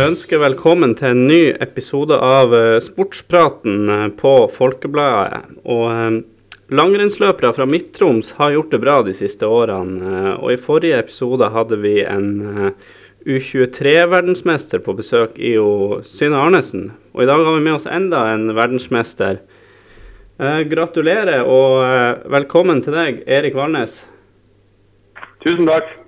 Ønsker velkommen til en ny episode av eh, Sportspraten eh, på Folkebladet. Og eh, langrennsløpere fra Midt-Troms har gjort det bra de siste årene. Og i forrige episode hadde vi en eh, U23-verdensmester på besøk i Synne Arnesen. Og i dag har vi med oss enda en verdensmester. Gratulerer og velkommen til deg, Erik Valnes. Tusen takk.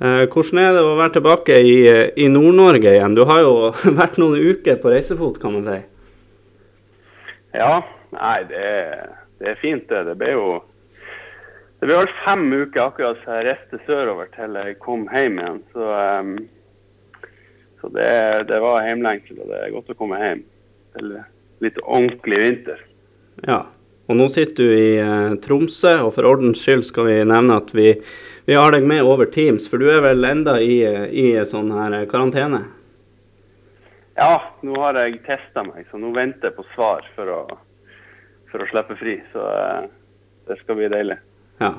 Eh, hvordan er det å være tilbake i, eh, i Nord-Norge igjen? Du har jo vært noen uker på reisefot, kan man si. Ja, nei, det er, det er fint det. Det ble jo det ble vel fem uker akkurat så jeg reiste sørover til jeg kom hjem igjen. Så, um, så det, det var hjemlengsel, og det er godt å komme hjem til litt ordentlig vinter. Ja. Og nå sitter du i Tromsø, og for ordens skyld skal vi nevne at vi, vi har deg med over Teams, for du er vel enda i, i sånn her eh, karantene? Ja, nå har jeg testa meg, så nå venter jeg på svar for å, for å slippe fri. Så eh, det skal bli deilig. Ja.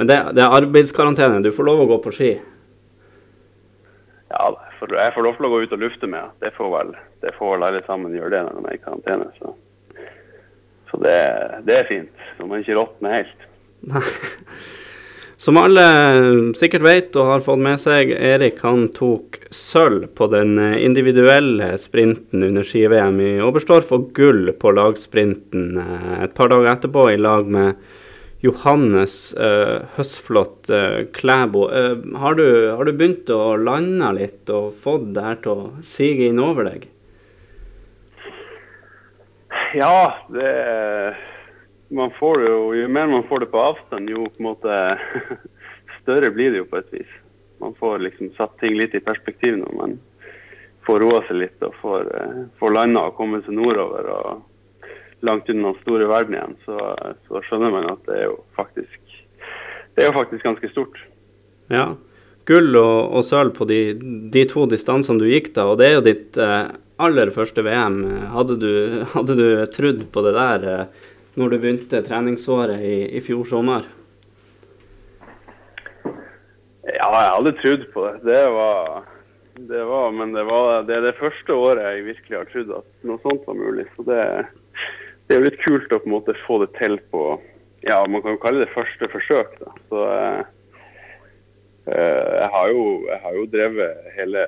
Men det, det er arbeidskarantene. Du får lov å gå på ski. Ja, jeg får lov til å gå ut og lufte med. Det får vel, det får vel alle sammen gjøre det når de er i karantene. Så, så det, det er fint. Når man ikke råtner helt. Som alle sikkert vet og har fått med seg, Erik han tok sølv på den eh, individuelle sprinten under ski-VM i Oberstdorf og gull på lagsprinten eh, et par dager etterpå i lag med Johannes uh, Høsflot uh, Klæbo. Uh, har, du, har du begynt å lande litt og fått det her til å sige inn over deg? Ja, det man får det jo, Jo mer man får det på avstand, jo på en måte større blir det jo på et vis. Man får liksom satt ting litt i perspektiv når man får roa seg litt og får, eh, får landa og kommet seg nordover og langt unna den store verden igjen. Så, så skjønner man at det er jo faktisk det er jo faktisk ganske stort. Ja. Gull og, og sølv på de, de to distansene du gikk da, og det er jo ditt eh, aller første VM. Hadde du, hadde du trodd på det der eh, når du begynte treningsåret i, i fjor sommer? Ja, jeg hadde trodd på det. Det var, det var Men det, var, det er det første året jeg virkelig har trodd at noe sånt var mulig. Så det, det er jo litt kult å på en måte få det til på Ja, man kan jo kalle det første forsøk, da. Så eh, eh, jeg, har jo, jeg har jo drevet hele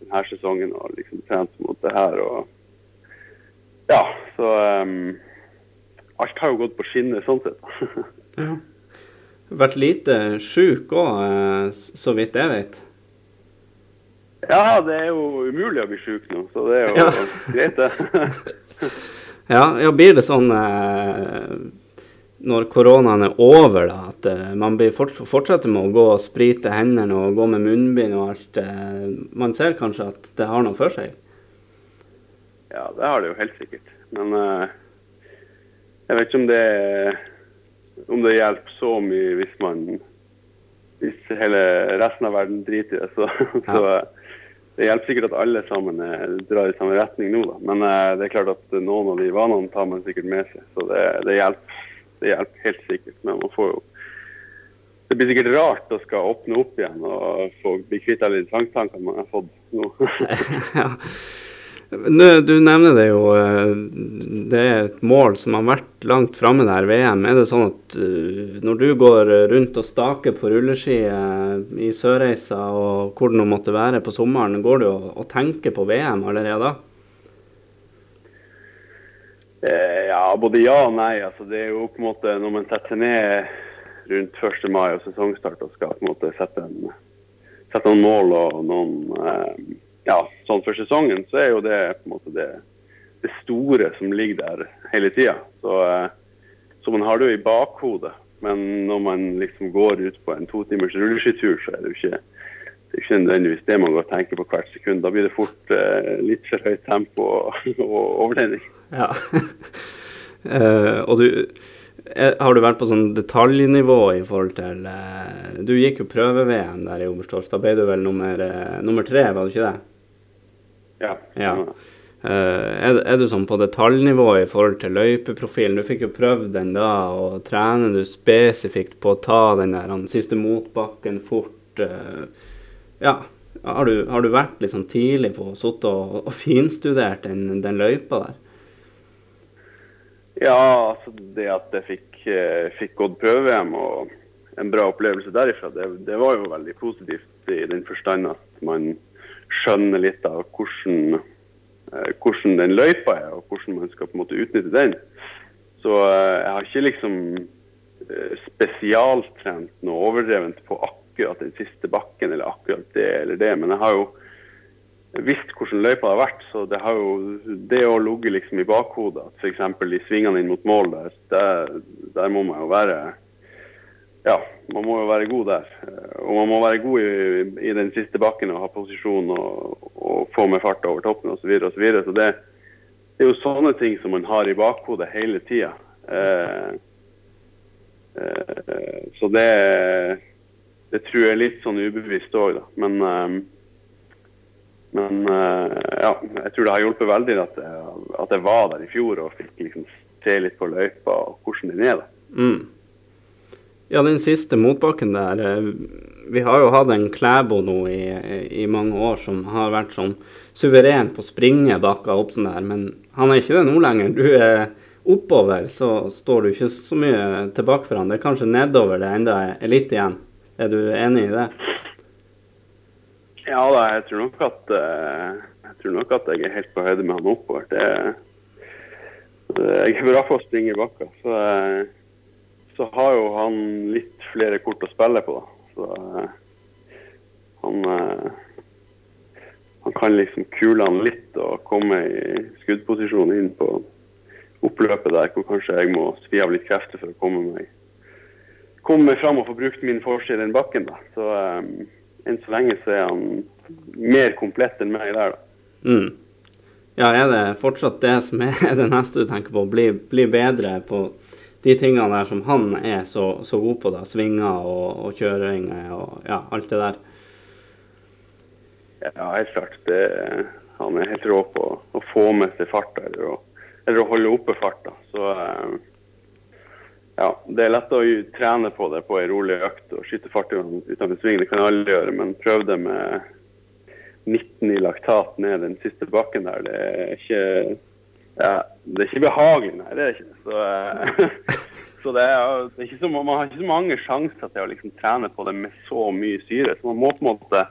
denne sesongen og liksom trent mot det her og Ja, så um, alt har jo gått på skinner sånn sett. Ja. Vært lite sjuk òg, så vidt jeg vet. Ja, det er jo umulig å bli sjuk nå, så det er jo Ja. greit, det. Ja, ja blir det sånn eh, når koronaen er over, da, at eh, man blir fort, fortsetter med å gå og sprite hendene og gå med munnbind og alt? Eh, man ser kanskje at det har noe for seg? Ja, det har det jo helt sikkert. Men eh, jeg vet ikke om det om det hjelper så mye hvis man hvis hele resten av verden driter i det. Så, så eh, det hjelper sikkert at alle sammen eh, drar i samme retning nå, da. Men eh, det er klart at noen av de vanene tar man sikkert med seg. Så det, det hjelper. Det hjelper helt sikkert. Men man får jo Det blir sikkert rart å skal åpne opp igjen og få bli kvitt alle de tvangstankene man har fått nå. du nevner det jo, eh, det er et mål som har vært langt framme der, VM. Er det sånn at eh, når du går rundt og staker på rulleski eh, i Sørreisa og hvor det nå måtte være på sommeren, går du og, tenker på VM allerede da? Ja, både ja og nei. Altså, det er jo på en måte når man setter ned rundt 1. mai og sesongstart og skal på en måte sette, en, sette noen mål og noen eh, ja, sånn for sesongen, så er jo det på en måte det, det store som ligger der hele tida. Så, eh, så man har det jo i bakhodet. Men når man liksom går ut på en to timers rulleskitur, så er det jo ikke, det er ikke nødvendigvis det man går og tenker på hvert sekund. Da blir det fort eh, litt for høyt tempo og, og overtenning. Ja. uh, og du, eh, har du vært på sånn detaljnivå i forhold til Du gikk jo prøve-VM der i Oberstdorf. Da ble du vel nummer, nummer tre, var du ikke det? Ja. Ja. Eh, er, er du sånn på detaljnivå i forhold til løypeprofilen? Du fikk jo prøvd den da, og trener du spesifikt på å ta den der den siste motbakken fort? eh, ja. Har du, har du vært liksom tidlig på å sitte og, og finstudert den, den løypa der? Ja, altså det at jeg fikk, eh, fikk gått prøve-VM og en bra opplevelse derifra, det, det, var jo veldig positivt i den forstand at man skjønner litt av hvordan, eh, hvordan den løypa er, og hvordan man skal på en måte utnytte den. Så eh, jeg har ikke liksom spesialtrent noe overdrevent på akkurat den siste bakken eller akkurat det eller det, men jeg har jo visst hvordan løypa har vært. Så det har jo det å ligge liksom i bakhodet at f.eks. i svingene inn mot mål der, der, må man jo være ja, man må jo være god der. Og man må være god i, i den siste bakken og ha posisjon og, og få med fart over toppen osv. Så, videre, og så, videre. så det, er jo sånne ting som man har i bakhodet hele tida. Eh, eh, så det, det tror jeg er litt sånn ubevisst òg, da. Men eh, men uh, ja, jeg tror det har hjulpet veldig at jeg, at jeg, var der i fjor og fikk liksom se litt på løypa og hvordan den er. da. Mm. Ja, den siste motbakken der eh, Vi har jo hatt en Klæbo nå i, i, mange år som har vært sånn suveren på å springe bakker opp sånn der, men han er ikke det nå lenger. Du er oppover, så står du ikke så mye tilbake for han. Det er kanskje nedover det enda er litt igjen. Er du enig i det? Ja da, jeg tror nok at uh, jeg tror nok at jeg er helt på høyde med han oppover. Det, jeg er bra for å springe i bakka. Så, uh, så, har jo han litt flere kort å spille på. Så uh, han han kan liksom kule han litt og komme i skuddposisjon inn på oppløpet der, hvor kanskje jeg må svi av litt krefter for å komme meg komme meg fram og få brukt min forside i den bakken. da. Så um, enn så lenge så er han mer komplett enn meg der, da. Mm. Ja, er det fortsatt det som er det neste du tenker på? Bli, bli bedre på de tingene der som han er så, så god på, da? Svinger og, og kjøringer og ja, alt det der? Ja, helt klart. Det, han er helt rå på å få med seg farta eller, eller, å holde oppe farta. Så eh, ja, det er lett å trene på det på ei rolig økt og skyte fart utenfor sving. Det kan alle gjøre, men prøv det med 19 i laktat ned den siste bakken der. Det er ikke, ja, det er ikke behagelig, nei. Det er ikke. Så, eh, så det er, det er ikke så, man har ikke så mange sjanser til å liksom trene på det med så mye syre. Så man må på en måte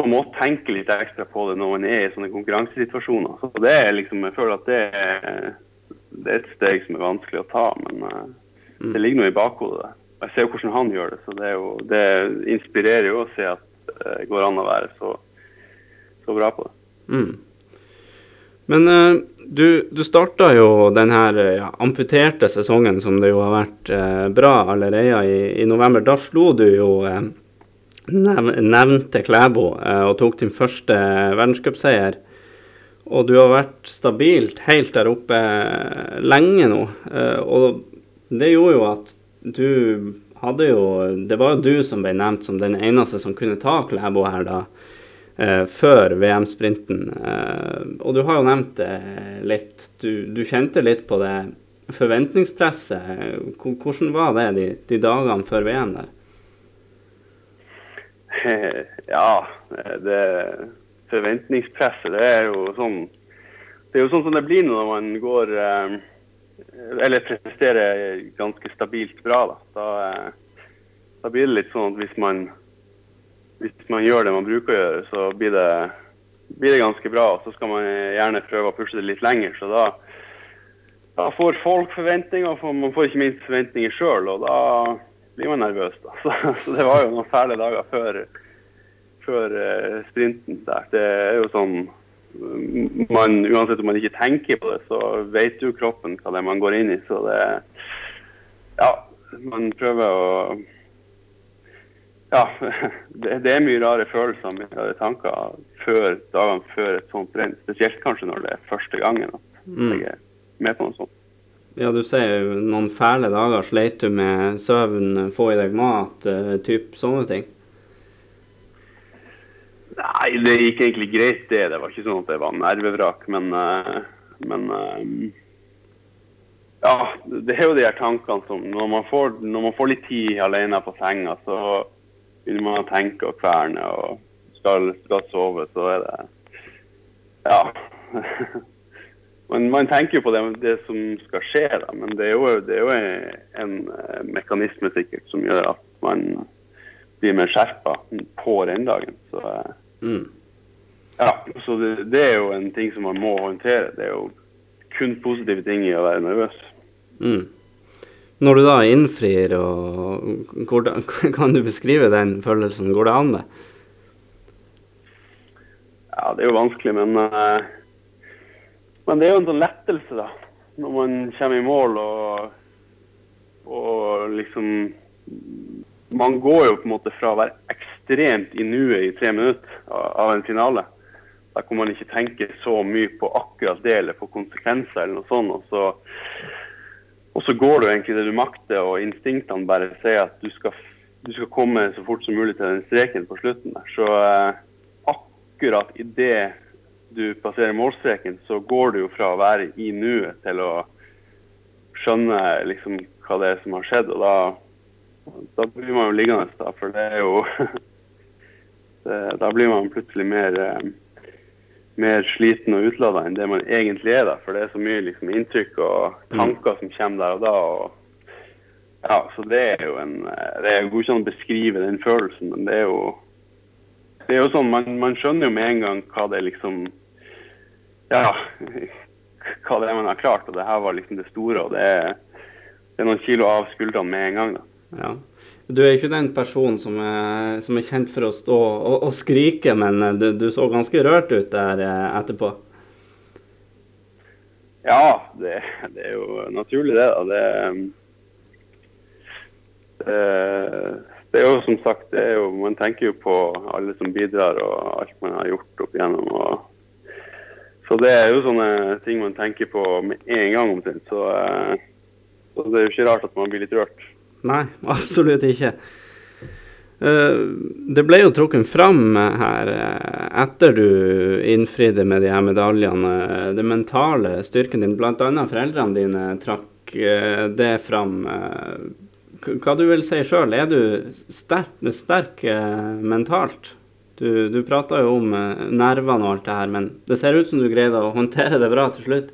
man må tenke litt ekstra på det når man er i sånne konkurransesituasjoner. Så det er liksom, Jeg føler at det er det er et steg som er vanskelig å ta, men uh, mm. det ligger noe i bakhodet. Jeg ser jo hvordan han gjør det, så det, jo, det inspirerer jo å se at det uh, går an å være så, så bra på det. Mm. Men uh, du, du starta jo den her ja, amputerte sesongen, som det jo har vært uh, bra allerede i, i, november. Da slo du jo nev nevnte Klæbo og tok din første verdenscupseier. Og du har vært stabilt helt der oppe lenge nå. Eh, og det gjorde jo at du hadde jo Det var jo du som ble nevnt som den eneste som kunne ta Klæbo her da. Eh, før VM-sprinten. Eh, og du har jo nevnt det litt. Du, du, kjente litt på det forventningspresset. Hvordan var det de, de dagene før VM der? Ja, det forventningspresset, det er jo sånn det er jo sånn som det blir når man går eh, Eller presterer ganske stabilt bra. Da. Da, da, blir det litt sånn at hvis man, hvis man gjør det man bruker å gjøre, så blir det, blir det ganske bra. Og så skal man gjerne prøve å pushe det litt lenger. Så da, da får folk forventninger, og man får ikke minst forventninger sjøl. Og da blir man nervøs. Da. Så, så det var jo noen fæle dager før før uh, sprinten der. Det er jo sånn man, Uansett om man ikke tenker på det, så vet jo kroppen hva det er man går inn i. Så det Ja, man prøver å Ja, det, er mye rare følelser, mye rare tanker før dagene før et sånt renn. Spesielt kanskje når det er første gangen at mm. jeg er med på noe sånt. Ja, du sier jo noen fæle dager. Sleit du med søvn, få i deg mat, uh, typ sånne ting? Nei, det gikk egentlig greit, det. Det var ikke sånn at det var nervevrak. Men, uh, men uh, Ja, det er jo de her tankene som når man, får, når man får litt tid alene på senga, så begynner man tenke og kverne. og skal, skal sove, så er det Ja. man, man, tenker jo på det, det, som skal skje, da, men det er jo, det er jo en, en mekanisme sikkert som gjør at man blir mer skjerpa på renndagen. Så, mm. ja, så det, det, er jo en ting som man må håndtere. Det er jo kun positive ting i å være nervøs. Mm. Når du da innfrir, og hvordan, kan du beskrive den følelsen? Går det an, det? Ja, det er jo vanskelig, men, uh, men det er jo en sånn lettelse, da. Når man kommer i mål og, og liksom Man går jo på en måte fra å være ekstremt i nuet i tre minutter av en finale. Der hvor man ikke tenker så mye på akkurat det eller på konsekvenser eller noe sånt. Og så og så går du egentlig det du makter, og instinktene bare sier at du skal, du skal komme så fort som mulig til den streken på slutten. der. Så eh, akkurat idet du passerer målstreken, så går du jo fra å være i nuet til å skjønne liksom hva det er som har skjedd. Og da, da blir man jo liggende, da, for det er jo Da blir man plutselig mer eh, mer sliten og utlada enn det man egentlig er. da, For det er så mye liksom, inntrykk og mm. tanker som kommer der og da. og ja, så Det er jo en, det er jo ikke an å beskrive den følelsen, men det er jo det er jo sånn, man, man skjønner jo med en gang hva det liksom Ja, hva det er man har klart. Og det her var liksom det store. og det er, det er noen kilo av skuldrene med en gang. da. Ja. Du er ikke den personen som er, som er kjent for å stå og, og skrike, men eh, du, du, så ganske rørt ut der eh, etterpå? Ja, det, det er jo naturlig, det. Det, det, det, er jo som sagt jo, Man tenker jo på alle som bidrar og alt man har gjort opp igjennom. Og, så det er jo sånne ting man tenker på med en gang omtrent. Så, eh, så det er jo ikke rart at man blir litt rørt. Nei, absolutt ikke. Eh, det ble jo trukket fram her eh, etter du innfridde med de her medaljene, det mentale styrken din. Bl.a. foreldrene dine trakk det fram. Hva du vil si sjøl, er du sterk, sterk mentalt? Du, du prata jo om nervene og alt det her, men det ser ut som du greide å håndtere det bra til slutt?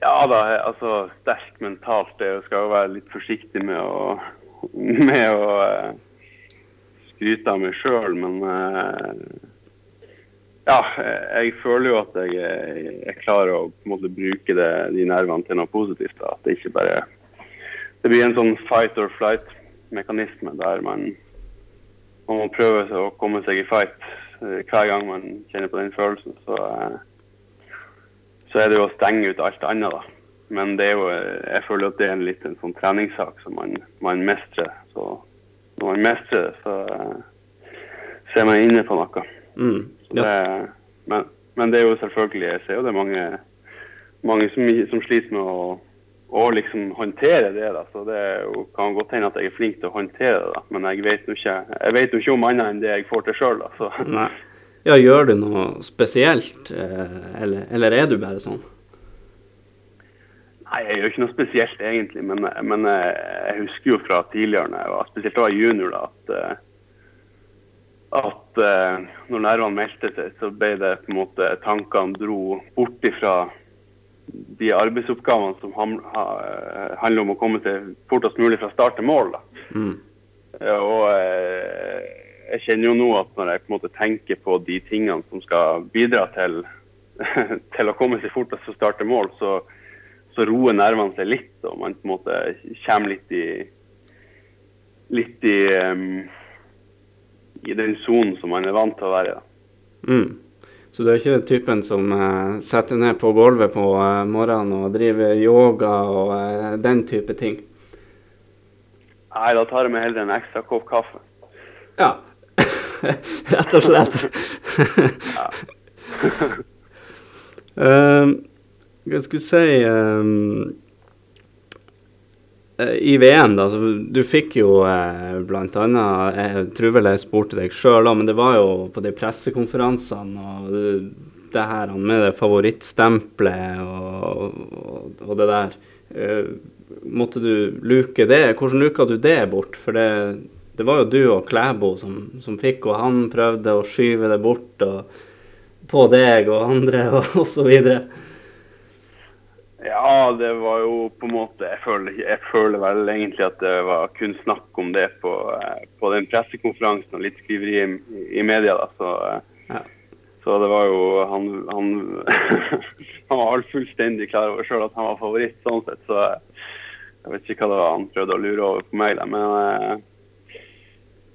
Ja da, altså sterk mentalt. Jeg skal jo være litt forsiktig med å, med å uh, skryte av meg sjøl, men uh, ja, jeg føler jo at jeg, jeg klarer å på en måte bruke det, de nervene til noe positivt. Da. At det ikke bare Det blir en sånn fight or flight-mekanisme der man, man må prøve å komme seg i fight hver gang man kjenner på den følelsen. Så så er det jo å stenge ut alt annet, da. Men det er jo, jeg føler at det er en litt en sånn treningssak som man, man mestrer. Så når man mestrer det, så uh, ser man inne på noe. Mm, ja. det, men, men, det er jo selvfølgelig Jeg ser jo det er mange, mange som, som, sliter med å, å liksom håndtere det. da, så Det jo, kan godt hende at jeg er flink til å håndtere det, da, men jeg vet jo ikke, jeg vet jo ikke om annet enn det jeg får til sjøl. Ja, gjør du noe spesielt, eh, eller, eller, er du bare sånn? Nei, jeg gjør ikke noe spesielt egentlig, men, men eh, jeg husker jo fra tidligere, var, spesielt da jeg var junior, da, at, eh, at når nervene meldte seg, så ble det på en måte tankene dro bort ifra de arbeidsoppgavene som handler om å komme seg fortest mulig fra start til mål. Mm. Og jeg kjenner jo nå at når jeg på en måte tenker på de tingene som skal bidra til, til å komme seg fortest og starte mål, så, så, roer nervene seg litt, og man på en måte kommer litt i litt i, um, i den sonen som man er vant til å være i. Mm. Så du er ikke typen som uh, setter ned på gulvet på uh, morgenen og driver yoga og uh, den type ting? Nei, da tar jeg meg heller en ekstra kopp kaffe. Ja, rett og slett. uh, jeg skulle si um, i VM, da, så du fikk jo eh, bl.a. Jeg tror vel jeg spurte deg sjøl òg, men det var jo på de pressekonferansene og det, det her med det favorittstempelet og, og, og, det der. Uh, måtte du luke det? Hvordan luka du det bort? For det, det var jo du og Klæbo som, som fikk, og han prøvde å skyve det bort og på deg og andre og, osv. Ja, det var jo på en måte Jeg føler, jeg føler vel egentlig at det var kun snakk om det på, eh, på den pressekonferansen og litt skriveri i, i media. da, så... Eh, ja. Så det var jo Han, han, han var fullstendig klar over sjøl at han var favoritt, sånn sett. Så jeg vet ikke hva det var han prøvde å lure over på meg. Da. Men,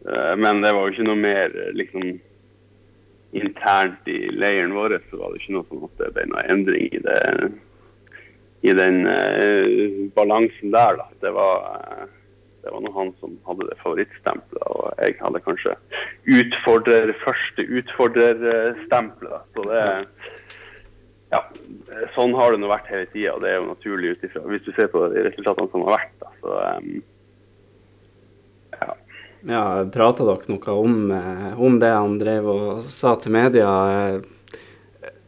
men det var jo ikke noe mer liksom internt i leiren vår. Så var det ikke noe som at ble noe endring i det i den uh, balansen der, da. Det var, det var han som hadde det favorittstempelet, og jeg hadde kanskje utfordrer, første utfordrerstempelet. Så det Ja. Sånn har det nå vært hele tida, og det er jo naturlig ut ifra Hvis du ser på de resultatene som har vært, da. Så um. Ja, Prata dere noe om, eh, om, det han drev og sa til media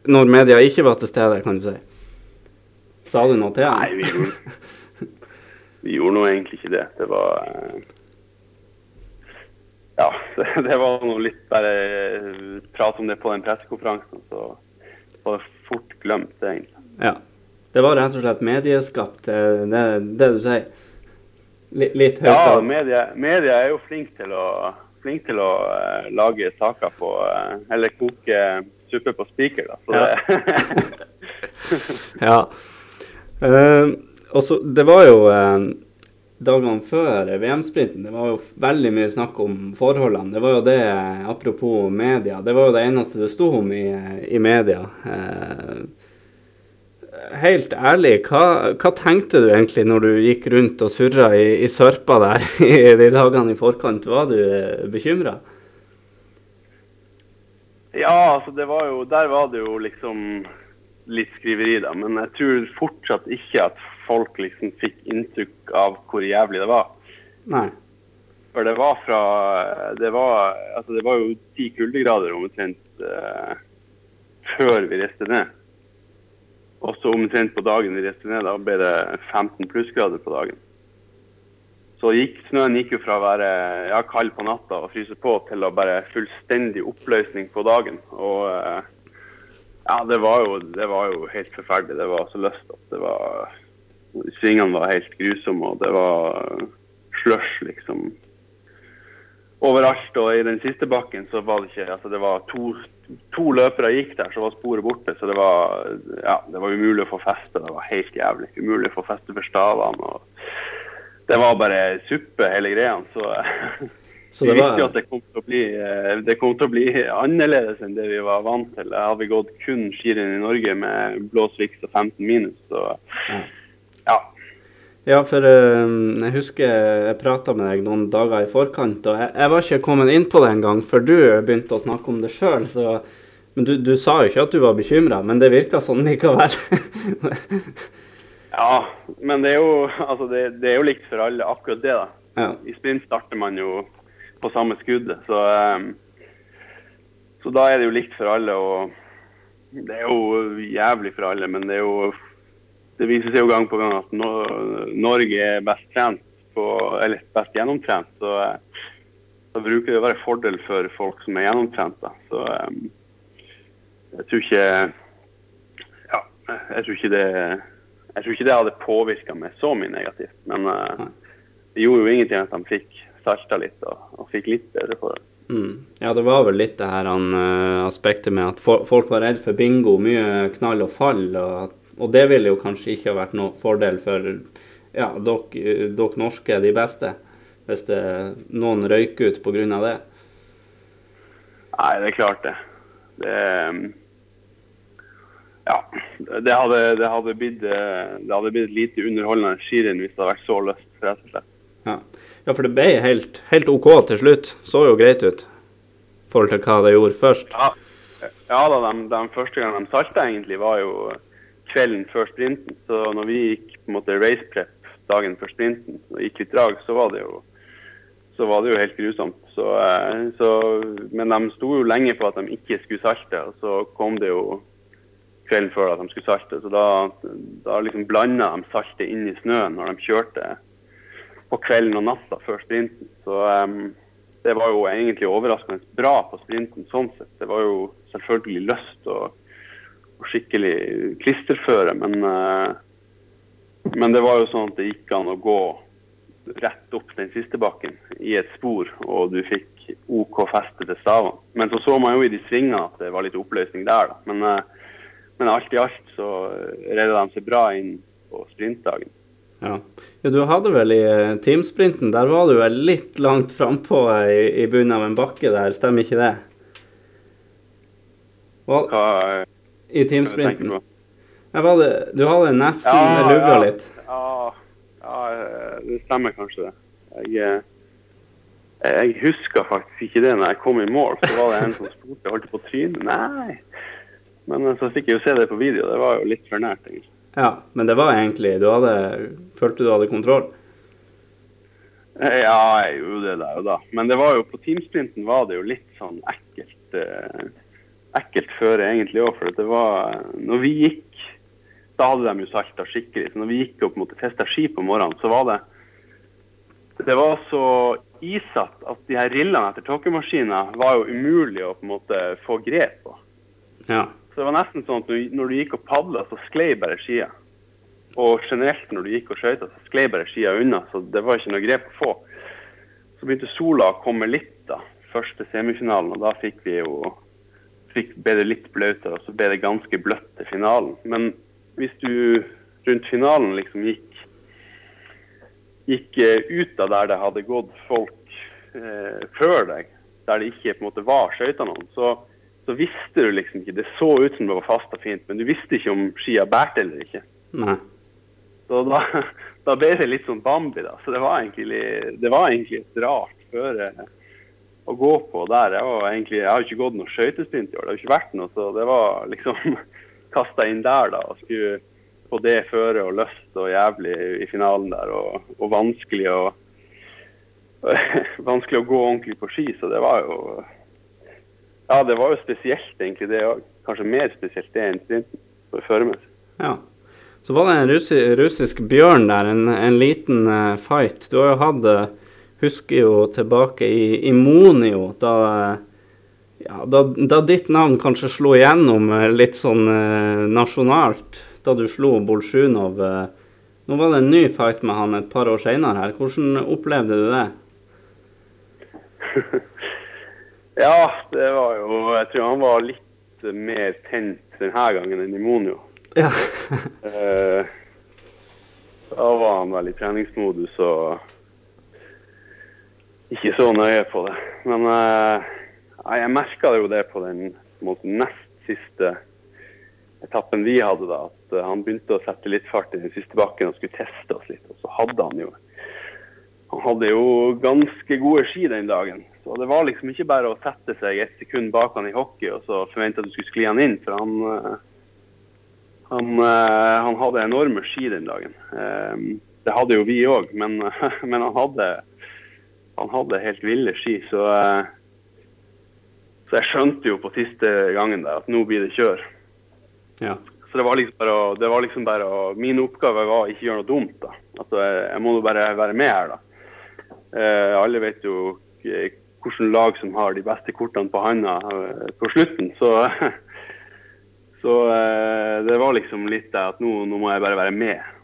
når media ikke var til stede, kan du si? Sa du noe til ham? Nei, vi gjorde, vi gjorde nå egentlig ikke det. Det var eh, Ja, det var noe litt bare prat om det på den pressekonferansen, så var det fort glemt, det, egentlig. Ja. Det var rett og slett medieskapt, det, det du sier? Litt, litt høyt? Ja, media, media, er jo flink til å, flink til å uh, lage saker på uh, Eller koke suppe på spiker, da. Så ja. ja. Uh, også, det var jo uh, dagene før VM-sprinten, det var jo veldig mye snakk om forholdene. Det var jo det, apropos media, det var jo det eneste det sto om i, i media. Uh, helt ærlig, hva, hva, tenkte du egentlig når du gikk rundt og surra i, i sørpa der i de dagene i forkant? Var du bekymra? Ja, altså det var jo Der var det jo liksom litt skriveri, da. Men jeg tror fortsatt ikke at folk liksom fikk inntrykk av hvor jævlig det var. Nei. For det var fra Det var, altså det var jo ti kuldegrader omtrent uh, før vi reiste ned. Og så omtrent på dagen vi reiste ned, da ble det 15 plussgrader på dagen. Så gikk, snøen gikk jo fra å være ja, kald på natta og fryse på, til å bare fullstendig oppløsning på dagen. Og uh, ja, det var, jo, det var jo helt forferdelig. Det var så løst at det var Svingene var helt grusomme, og det var slush, liksom. Overalt. Og i den siste bakken så var det ikke Altså, det var to, to løpere gikk der, så var sporet borte. Så det var ja, det var umulig å få feste. Det var helt jævlig. Umulig å få feste for stavene. og Det var bare suppe, hele greia. Så Så det vi visste jo at det kom, bli, eh, det kom, til å bli, annerledes enn det vi var vant til. Jeg hadde gått kun skirenn i Norge med blå sviks og 15 minus. Så ja. Ja, for uh, jeg husker jeg prata med deg noen dager i forkant, og jeg, jeg var ikke kommet inn på det engang før du begynte å snakke om det sjøl. Men du, du, sa jo ikke at du var bekymra, men det virka sånn likevel. ja, men det er, jo, altså det, det er jo likt for alle, akkurat det. da. Ja. I sprint starter man jo på samme skuddet. Så, um, så, da er det jo likt for alle. og Det er jo jævlig for alle, men det er jo det viser seg jo gang på gang at Norge er best trent på, eller best gjennomtrent. Så da bruker det å være fordel for folk som er gjennomtrent. Da. Så um, jeg tror ikke ja, jeg tror ikke det jeg tror ikke det hadde påvirka meg så mye negativt. Men uh, det gjorde jo ingenting at han fikk salta litt og, og, fikk litt bedre forhold. Mm. Ja, det var vel litt det her han, uh, aspektet med at folk var redd for bingo, mye knall og fall. Og, og, det ville jo kanskje ikke ha vært noen fordel for ja, dere, dere norske, de beste, hvis det, noen røyker ut pga. det. Nei, det er klart det. Det ja, det hadde, det hadde, blitt, det hadde blitt lite underholdende skirenn hvis det hadde vært så løst, rett og slett. Ja. Ja, for det ble helt, helt, OK til slutt. Så jo greit ut i forhold til hva det gjorde først. Ja, ja da, de, de første gangene de salta egentlig var jo kvelden før sprinten. Så når vi gikk på en måte race prep dagen før sprinten og gikk litt drag, så var det jo, så var det jo helt grusomt. Så, eh, så, men de sto jo lenge på at de ikke skulle salte, og så kom det jo kvelden før at de skulle salte. Så da, da liksom blanda de saltet inn i snøen når de kjørte på kvelden og natta før sprinten. Så um, det var jo egentlig overraskende bra på sprinten sånn sett. Det var jo selvfølgelig lyst og, skikkelig klisterføre, men, uh, men det var jo sånn at det gikk an å gå rett opp den siste bakken i et spor, og du fikk OK feste til stavene. Men så så man jo i de svingene at det var litt oppløsning der, da. Men, uh, men alt i alt så redda de seg bra inn på sprintdagen. Ja. ja. Du hadde vel i eh, teamsprinten, der var du vel litt langt frampå i, i bunnen av en bakke der, stemmer ikke det? Hva, I teamsprinten. Det, du hadde nesten ja, lugga ja, litt. Ja, ja, det stemmer kanskje det. Jeg, eh, jeg husker faktisk ikke det når jeg kom i mål. Så var det en som spurte holdt på trynet. Nei. Men eh, så fikk jeg jo se det på video. Det var jo litt for nært, egentlig. Ja, men det var egentlig Du hadde Følte du hadde kontroll? Eh, ja, jeg gjorde det der og da. Men det var jo på teamsprinten var det jo litt sånn ekkelt eh, ekkelt føre egentlig òg. For det var Når vi gikk Da hadde de jo salta skikkelig. Så når vi gikk og på en måte ski på morgenen, så var det Det var så isatt at de her rillene etter tåkemaskiner var jo umulig å på en måte få grep på. Ja. Så det var nesten sånn at når du gikk og padla, så sklei bare skia. Og generelt når du gikk og skøyta, så sklei bare skia unna. Så det var ikke noe grep å få. Så begynte sola å komme litt, da. Første semifinalen. Og da fikk vi jo fikk ble det litt bløtere, og så ble det ganske bløtt til finalen. Men hvis du rundt finalen liksom gikk gikk eh, ut av der det hadde gått folk eh, før deg, der det ikke på en måte var skøyter noen, så så visste du liksom ikke Det så ut som det var fast og fint, men du visste ikke om skia bærte eller ikke. Nei. Så da, da, ble det litt sånn Bambi, da. Så det var egentlig, det var egentlig et rart føre å gå på der. Jeg, var egentlig, jeg har ikke gått noe skøytesprint i år, det har ikke vært noe. Så det var liksom kasta inn der, da. Og skulle på det føre og lyst og jævlig i finalen der. Og, og vanskelig, å, vanskelig å gå ordentlig på ski, så det var jo ja, det var jo spesielt, egentlig. Det òg. Kanskje mer spesielt det enn sprinten. Føremessig. Ja. Så var det en russi, russisk bjørn der, en, en liten uh, fight. Du har jo hatt uh, Husker jo tilbake i, i Monio, da, ja, da, da, ditt navn kanskje slo igjennom litt sånn nasjonalt. Da du slo Bolsjunov. nå var det en ny fight med han et par år seinere her. Hvordan opplevde du det? Ja, det var jo Jeg tror han var litt mer tent denne gangen enn i Monio. Ja. eh, da var han veldig treningsmodus og ikke så nøye på det. Men uh, jeg merka jo det på den mot nest siste etappen vi hadde, da. At han begynte å sette litt fart i den siste bakken og skulle teste oss litt. Og så hadde han jo han hadde jo ganske gode ski den dagen. Så det var liksom ikke bare å sette seg et sekund bak han i hockey og så forvente at du skulle skli han inn. For han, uh, han, han hadde enorme ski den dagen. Ehm, det hadde jo vi òg, men, men, han, hadde, han hadde helt ville ski. Så, eh, så jeg skjønte jo på siste gangen der at nå blir det kjør. Ja. Så det var liksom bare det var liksom bare Min oppgave var å ikke gjøre noe dumt. da. Altså, jeg, må jo bare være med her, da. Eh, alle vet jo hvilket lag som har de beste kortene på handa eh, på slutten. Så, så eh, det var liksom litt det at nå, nå, må jeg bare være med.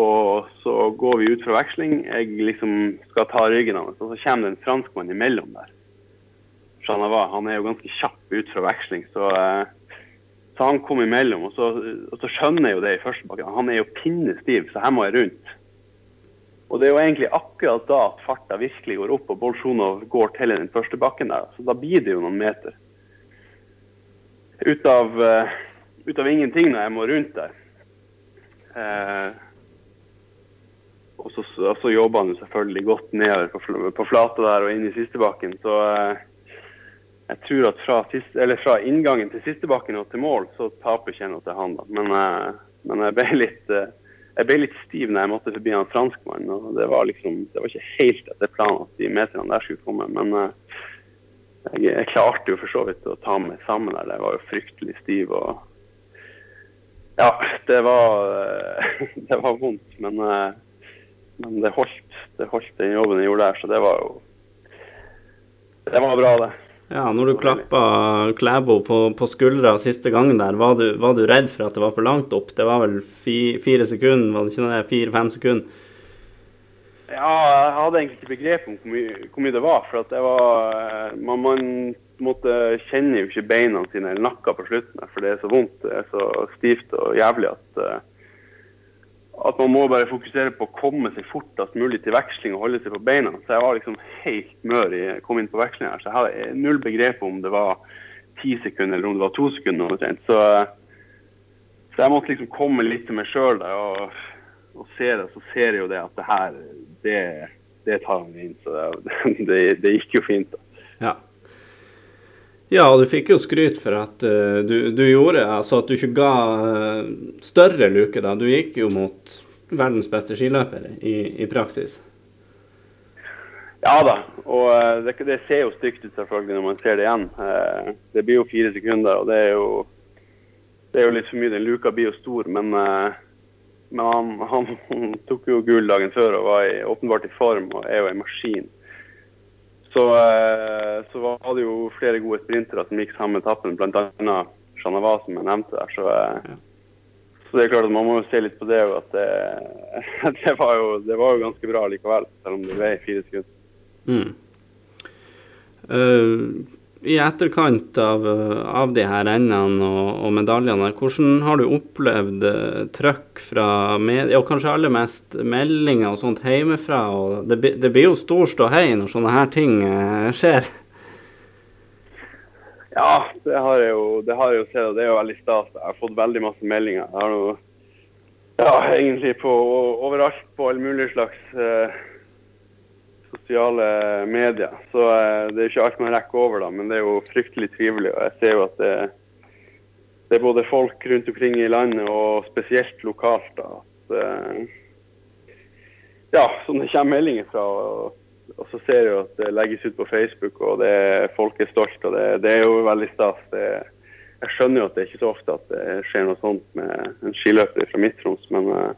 Og så går vi ut fra veksling. Jeg liksom skal ta ryggen hans, og så kommer det en franskmann imellom der. Han er jo ganske kjapp ut fra veksling, så, så han kom imellom. Og så, og så skjønner jeg jo det i første bakken. Han er jo pinnestiv, så her må jeg rundt. Og det er jo egentlig akkurat da at farta virkelig går opp og Bolsjunov går til den første bakken der. Så da blir det jo noen meter. Ut av, uh, ut av ingenting når jeg må rundt der. Uh, og så, så, jobber han jo selvfølgelig godt nedover på, på flata der og inn i sistebakken. Så eh, jeg tror at fra, fra, inngangen til sistebakken og til mål, så taper ikke jeg noe til han. da. Men, men jeg ble litt jeg ble litt stiv når jeg måtte forbi han franskmannen. og Det var liksom, det var ikke helt etter planen at de meterne der skulle komme. Men uh, jeg, jeg, klarte jo for så vidt å ta meg sammen der. Jeg var jo fryktelig stiv. og Ja, det var, det var vondt. Men, uh, men det holdt, det holdt den jobben jeg gjorde der. Så det var jo Det var bra, det. Ja, når du klappa Klæbo på, på skuldra siste gangen der, var du, var du, redd for at det var for langt opp? Det var vel fi, fire sekunder, var det ikke det? Fire-fem sekunder? Ja, jeg hadde egentlig ikke begrep om hvor mye, hvor mye, det var. For at det var eh, Man, man måtte kjenne jo ikke beina sine eller nakka på slutten, for det er så vondt. Det er så stivt og jævlig at uh, at man må bare fokusere på å komme seg fortest mulig til veksling og holde seg på beina. Så jeg var liksom helt mør i kom inn på veksling her. Så jeg hadde null begrep om det var ti sekunder eller om det var to sekunder. Så, så jeg måtte liksom komme litt til meg sjøl og, og se det. Så ser jeg jo det at det her, det, det tar han inn. Så det, det, det gikk jo fint. da. Ja. Ja, du fikk jo skryt for at uh, du, du, gjorde altså at du ikke ga uh, større luke. da. Du gikk jo mot verdens beste skiløper i, i praksis. Ja da, og uh, det, det, ser jo stygt ut selvfølgelig når man ser det igjen. det blir jo fire sekunder, og det er jo, det er jo litt for mye. Den luka blir jo stor, men, men han, han, tok jo gull dagen før og var i, åpenbart i form og er jo en maskin. Så, eh, så, var det jo flere gode sprintere som gikk samme etappen, bl.a. Chanava, som jeg nevnte der. Så, eh, så, det er klart at man må jo se litt på det. at det, det, var, jo, det var jo ganske bra likevel, selv om det ble fire sekunder. Mm. Uh, i etterkant av, av de her rennene og, og, medaljene, hvordan har du opplevd uh, trøkk fra media, og kanskje aller mest meldinger og sånt hjemmefra? Og det, det, blir jo stor ståhei når sånne her ting uh, skjer? Ja, det har jeg jo, det har jeg jo sett, og det er jo veldig stas. Jeg har fått veldig masse meldinger. Jeg har noe, ja, egentlig på, overalt på alle mulige slags uh, sosiale medier. Så eh, det er ikke alt man rekker over, da, men det er jo fryktelig trivelig. Og jeg ser jo at det, det er både folk rundt omkring i landet og spesielt lokalt da, at eh, ja, som det kommer meldinger fra. Og, og, så ser jeg jo at det legges ut på Facebook, og det, folk er stolte. Og det, det er jo veldig stas. jeg skjønner jo at det er ikke så ofte at det skjer noe sånt med en skiløper fra Midt-Troms, men uh,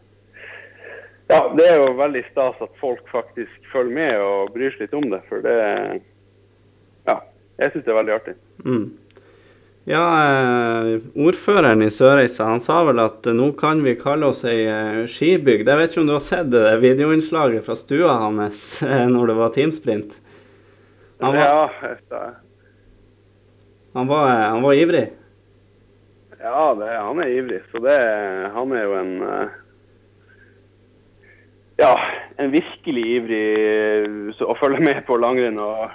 ja, det er jo veldig stas at folk faktisk følger med og bryr seg litt om det. For det Ja, jeg syns det er veldig artig. Mm. Ja, eh, ordføreren i Sørreisa han sa vel at eh, nå kan vi kalle oss ei eh, skibygd. Jeg vet ikke om du har sett det videoinnslaget fra stua hans når det var teamsprint? Han var, ja, han var, han var ivrig? Ja, det, han er ivrig. Så det, han er jo en ja, en virkelig ivrig eh, å følge med på langrenn og,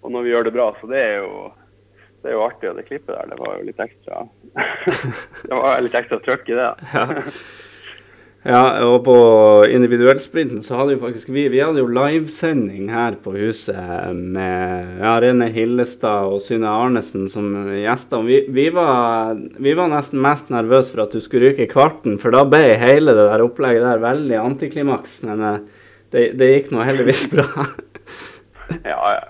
og, når vi gjør det bra. Så det er jo, det er jo artig. Og det klippet der, det var jo litt ekstra Det var litt ekstra trøkk i det. ja. Ja, og på individuellsprinten så hadde jo faktisk vi Vi hadde jo livesending her på huset med ja, Rene Hillestad og Synne Arnesen som gjester. Vi, vi, var, vi var nesten mest nervøse for at du skulle ryke kvarten, for da ble hele det der opplegget der veldig antiklimaks. Men eh, det, det gikk nå heldigvis bra. ja, ja.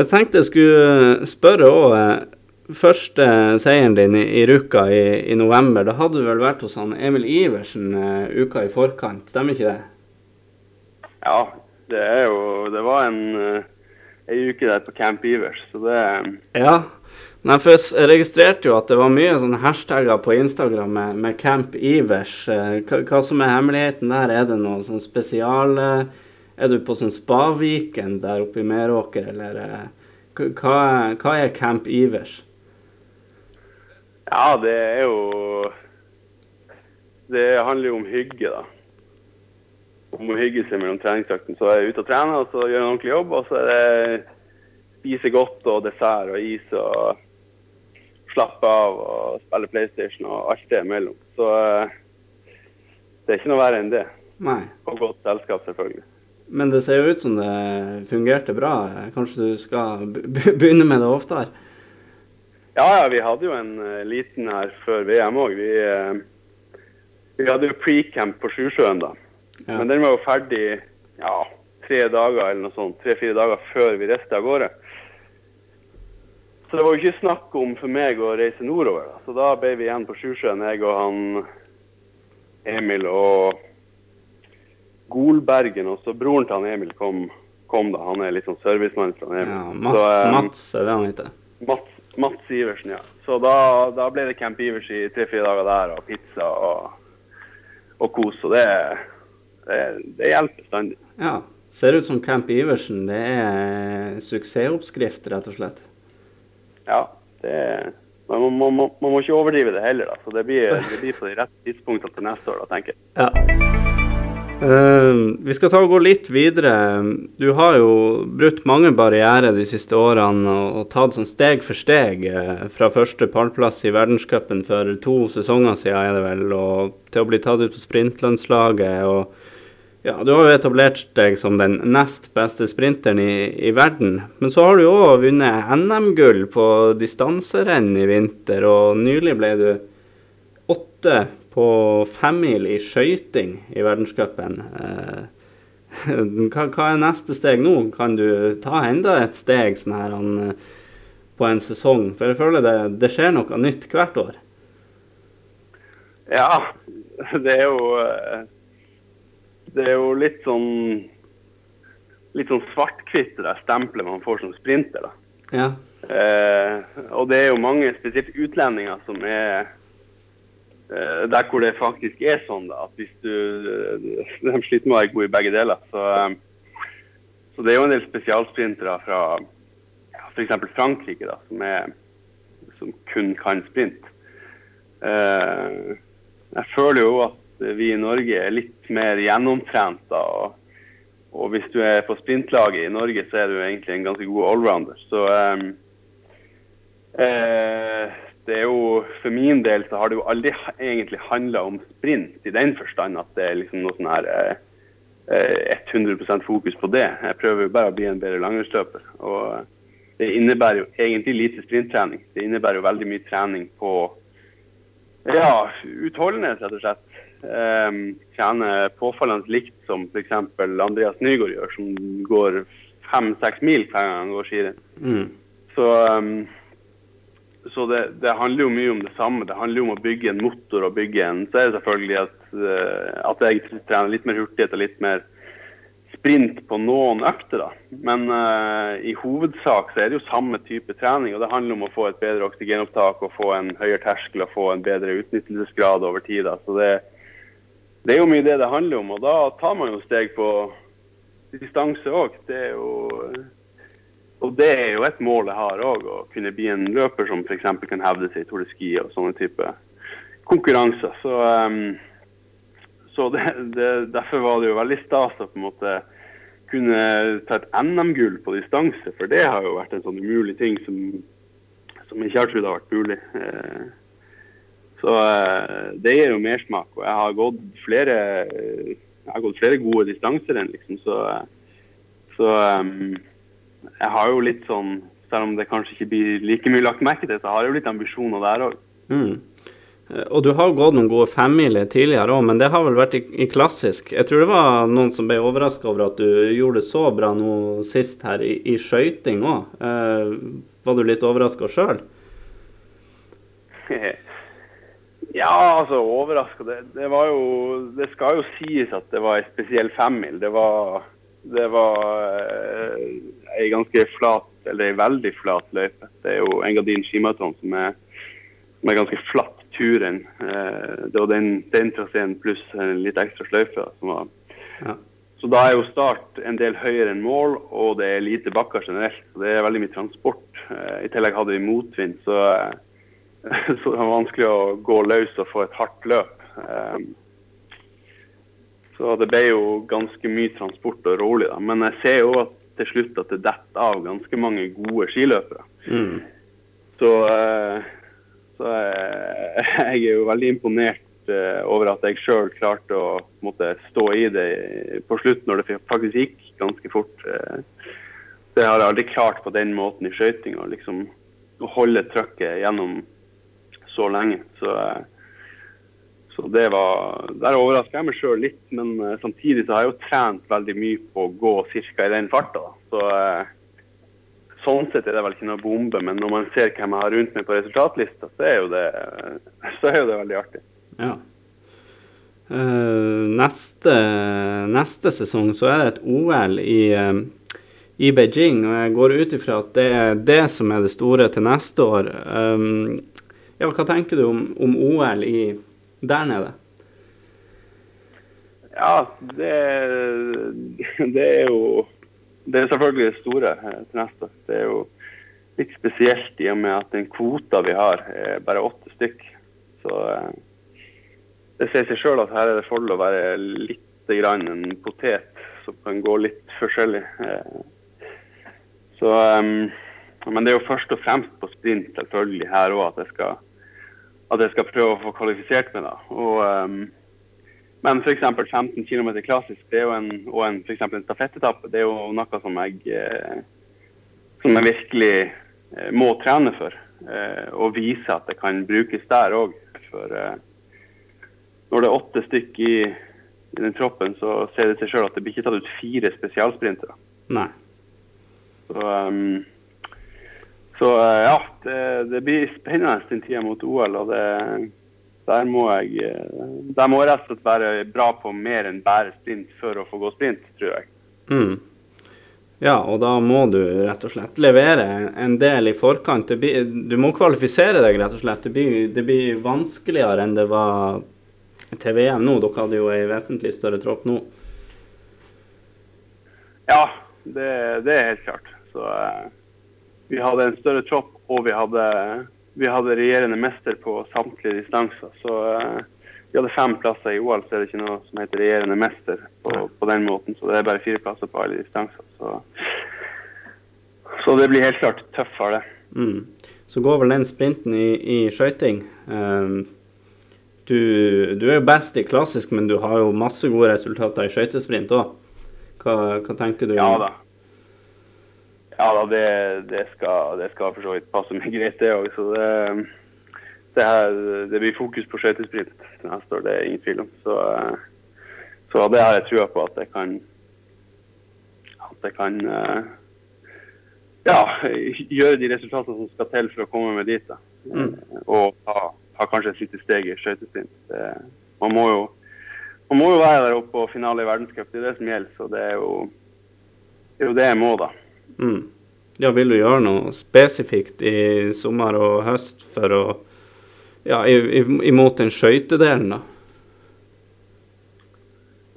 jeg tenkte jeg skulle spørre òg første seieren din i, i Ruka i, i, november, da hadde du vel vært hos han Emil Iversen uh, uka i forkant, stemmer ikke det? Ja, det er jo Det var en, uh, en uke der på Camp Ivers, så det Ja. Nei, for jeg registrerte jo at det var mye sånne hashtagger på Instagram med, med Camp Ivers. Hva, hva, som er hemmeligheten der? Er det noe sånn spesial Er du på sånn Spaviken der oppe i Meråker, eller hva, hva er Camp Ivers? Ja, det er jo Det handler jo om hygge, da. Om å hygge seg mellom treningsøktene. Så er jeg ute og trener, og så gjør jeg en ordentlig jobb. Og så er det spise godt og dessert og is og slappe av og spille PlayStation og alt det imellom. Så eh, det er ikke noe verre enn det. Nei. Og godt selskap, selvfølgelig. Men det ser jo ut som det fungerte bra. Kanskje du skal begynne med det oftere? Ja, ja, vi hadde jo en uh, liten her før VM òg. Vi, uh, vi, hadde jo pre-camp på Sjusjøen da. Ja. Men den var jo ferdig ja, tre dager eller noe sånt, tre-fire dager før vi reiste av gårde. Så det var jo ikke snakk om for meg å reise nordover. Da. Så da ble vi igjen på Sjusjøen, jeg og han Emil og Golbergen. Og så broren til han Emil kom kom, da. Han er litt sånn servicemann fra Emil. Ja, Mats, Så, um, Mats er det han heter. Mats, Mats Iversen, ja. Så da, da ble det Camp Ivers i tre-fire dager der, og pizza og, og kos. Og det, det, det hjelper bestandig. Ja. Ser ut som Camp Iversen. Det er suksessoppskrift, rett og slett. Ja, det men man, man, man, man må ikke overdrive det heller, da. Så det blir, det blir på de rette tidspunktene til neste år, da, tenker jeg. Ja. Eh, vi skal ta og gå litt videre. Du har jo brutt mange barrierer de siste årene og, og tatt sånn steg for steg uh, fra første pallplass i verdenscupen for to sesonger siden, er det vel, og til å bli tatt ut på sprintlandslaget. og ja, Du har jo etablert deg som den nest beste sprinteren i, i verden. Men så har du òg vunnet NM-gull på distanserenn i vinter, og nylig ble du åtte på femmil i skøyting i verdenscupen. Eh, hva, hva, er neste steg nå? Kan du ta enda et steg sånn her an, på en sesong? For jeg føler det, det skjer noe nytt hvert år. Ja, det er jo eh, Det er jo litt sånn Litt sånn svart-hvitt det stempelet man får som sprinter. da. Ja. Eh, og det er jo mange, spesielt utlendinger, som er eh, der hvor det faktisk er sånn at hvis du De sliter med å være gode i begge deler. Så, eh, så det er jo en del spesialsprintere fra ja, f.eks. Frankrike da, som, er, som kun kan sprint. Eh, jeg føler jo at vi i Norge er litt mer gjennomtrent. da, og, og hvis du er på sprintlaget i Norge, så er du egentlig en ganske god allrounder. Så um, eh, det er jo For min del så har det jo aldri egentlig handla om sprint i den forstand at det er liksom noe sånn her eh, 100% fokus på det. Jeg prøver jo bare å bli en bedre langrennsløper. Og det innebærer jo egentlig lite sprinttrening. Det innebærer jo veldig mye trening på ja, utholdenhet, rett og slett. Um, tjener påfallende likt som f.eks. Andreas Nygaard gjør, som går fem-seks mil hver gang han går skirenn. Mm. Så, um, så det, det, handler jo mye om det samme. Det handler jo om å bygge en motor og bygge en Så er det selvfølgelig at, uh, at jeg trener litt mer hurtighet og litt mer sprint på noen økter, da. Men uh, i hovedsak så er det jo samme type trening. Og det handler om å få et bedre oksygenopptak og få en høyere terskel og få en bedre utnyttelsesgrad over tid. Da. Så det, det er jo mye det det handler om. Og da tar man jo steg på distanse òg. Det er jo og det er jo et mål jeg har òg, å kunne bli en løper som f.eks. kan hevde seg i Tour de Ski og sånne type konkurranser. Så, um, så det, det, derfor var det jo veldig stas å på en måte kunne ta et NM-gull på distanse, for det har jo vært en sånn umulig ting som, som ikke har trodd har vært mulig. Så det gir jo mersmak. Og jeg har gått flere, jeg har gått flere gode distanserenn, liksom. Så, så um, jeg har jo litt sånn Selv om det kanskje ikke blir like mye lagt merke til, så har jeg jo litt ambisjoner der òg. Mm. Og du har gått noen gode femmiler tidligere òg, men det har vel vært i, i, klassisk. Jeg tror det var noen som ble overraska over at du gjorde det så bra nå sist her i, i skøyting òg. Eh, var du litt overraska sjøl? ja, altså overraska det, det, var jo Det skal jo sies at det var ei spesiell femmil. Det var det var ei eh, ganske flat, eller ei veldig flat løype. Det er jo Engadin skimaraton som er, som er ganske flatt turen. Eh, det var den, den traseen pluss en litt ekstra sløyfe. som var ja. Så da er jo start en del høyere enn mål, og det er lite bakker generelt. så Det er veldig mye transport. Eh, I tillegg hadde vi motvind, så, så det var vanskelig å gå løs og få et hardt løp. Så det ble jo ganske mye transport og rolig. da. Men jeg ser jo at til slutt at det detter av ganske mange gode skiløpere. Mm. Så, så, jeg er jo veldig imponert over at jeg sjøl klarte å måtte stå i det på slutt, når det faktisk gikk ganske fort. Det har jeg aldri klart på den måten i skøytinga. liksom, å holde trøkket gjennom så lenge. Så så det var, Der overraska jeg meg sjøl litt, men uh, samtidig så har jeg jo trent veldig mye på å gå ca. i den farta. Så uh, sånn sett er det vel ikke noe bombe, men når man ser hvem jeg har rundt meg på resultatlista, så er jo det, så er jo det veldig artig. Ja. Uh, neste, neste, sesong så er det et OL i i Beijing. Og jeg går ut ifra at det er det som er det store til neste år. Um, ja, hva tenker du om, om OL i, der nede? Ja, det, det er jo Det er selvfølgelig det store eh, til neste. Det er jo litt spesielt i og med at den kvota vi har, er bare åtte stykk. Så eh, det sier seg sjøl at her er det fordel å være litt grann en potet som kan gå litt forskjellig. Eh, så, men det er jo først og fremst på sprint selvfølgelig her òg at, at, jeg skal prøve å få kvalifisert meg. da. Og, men f.eks. 15 km klassisk det er jo en, og en, for en stafettetappe det er jo noe som jeg, eh, som jeg virkelig eh, må trene for. Eh, og vise at det kan brukes der òg. For når det er åtte stykk i, i den troppen, så ser det seg sjøl at det blir ikke tatt ut fire spesialsprintere. Nei. Så, um, så ja, det, det, blir spennende den tida mot OL. og det der må jeg eh, der må jeg rett og slett være bra på mer enn bare sprint for å få gå sprint, tror jeg. Mm. Ja, og da må du rett og slett levere en del i forkant. Blir, du må kvalifisere deg, rett og slett. Det blir, det blir, vanskeligere enn det var til VM nå. Dere hadde jo en vesentlig større tropp nå. Ja, det, det er helt klart. Så uh, vi hadde en større tropp, og vi hadde vi hadde regjerende mester på samtlige distanser. Så uh, vi hadde fem plasser i OL, så er det ikke noe som heter regjerende mester på, på, den måten. Så det er bare fire plasser på alle distanser. Så, så det blir helt klart tøffere, det. Mm. Så går vel den sprinten i, i skøyting. Um, du, du, er jo best i klassisk, men du har jo masse gode resultater i skøytesprint òg. Hva, hva, tenker du? Ja da. Ja da, det, det, skal, det skal for så vidt passe meg greit, det òg. Så det, det, her, det, blir fokus på skøytesprint neste år, det er ingen tvil om. Så, så det har jeg trua på at jeg kan At jeg kan ja, gjøre de resultatene som skal til for å komme meg dit. da. Mm. Og ha, ta kanskje et lite steg i skøytesprint. Man må jo man må jo være der oppe på finale i verdenscup, det er det som gjelder. Så det er jo det, er jo det jeg må, da. Mm. Ja, vil du gjøre noe spesifikt i sommer og høst for å Ja, imot den skøytedelen, da?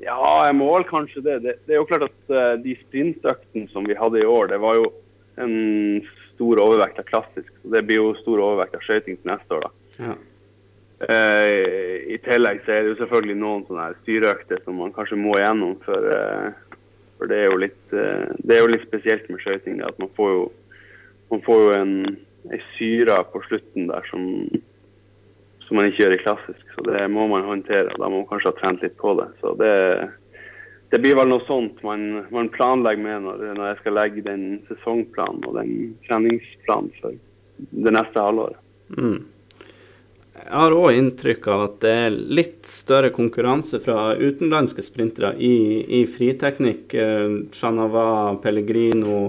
Ja, jeg må vel kanskje det. det. det. er jo klart at uh, de sprintøktene som vi hadde i år, det var jo en stor overvekt av klassisk. Så det blir jo stor overvekt av skøyting til neste år, da. Ja. Uh, I tillegg så er det jo selvfølgelig noen sånne styreøkter som man kanskje må igjennom for uh, for det er jo litt, eh, det er jo litt spesielt med skøyting. At man får jo, man får jo en, en syre på slutten der som, som, man ikke gjør i klassisk. Så det må man håndtere. Da må man kanskje ha trent litt på det. Så det, det blir vel noe sånt man, man planlegger med når, når, jeg skal legge den sesongplanen og den treningsplanen for det neste halvåret. Mm. Jeg har òg inntrykk av at det er litt større konkurranse fra utenlandske sprintere i, i friteknikk. Eh, Chanava, Pellegrino,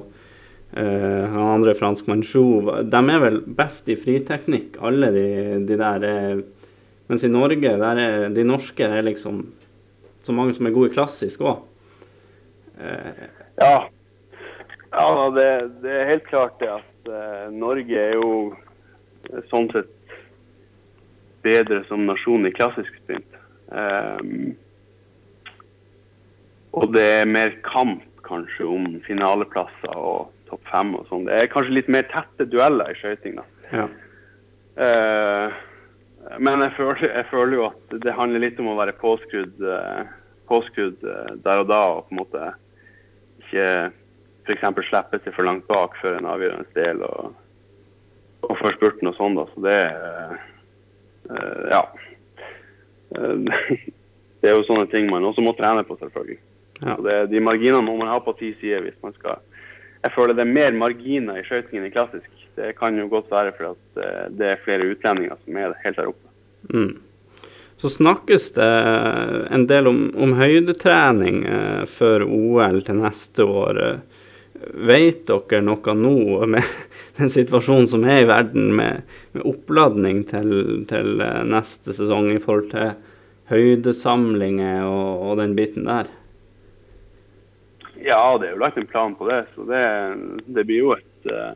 eh, han andre franskmannen Chou. De er vel best i friteknikk, alle de, de der. Eh, mens i Norge, der er de norske er liksom så mange som er gode i klassisk òg. Eh. Ja. ja det, det, er helt klart det at uh, Norge er jo sånn sett bedre som nasjon i klassisk sprint. Um, og det er mer kamp kanskje om finaleplasser og topp fem og sånn. Det er kanskje litt mer tette dueller i skøyting. Ja. Uh, men jeg føler, jeg føler, jo at det handler litt om å være påskrudd, uh, påskrudd uh, der og da. Og på en måte ikke f.eks. slippe seg for langt bak før en avgjørende del og, og før spurten og sånn. da, så det er Eh, ja. Eh, det er jo sånne ting man også må trene på, selvfølgelig. Ja. Det, de marginene må man ha på ti sider hvis man skal Jeg føler det er mer marginer i skøytingen i klassisk. Det kan jo godt være for at eh, det er flere utlendinger som er helt der oppe. Mm. Så snakkes det en del om, om høydetrening eh, før OL til neste år. Vet dere noe nå med den situasjonen som er i verden, med, med oppladning til, til, eh, neste sesong i forhold til høydesamlinger og, og den biten der? Ja, det er jo lagt en plan på det. Så det, det blir jo et, eh,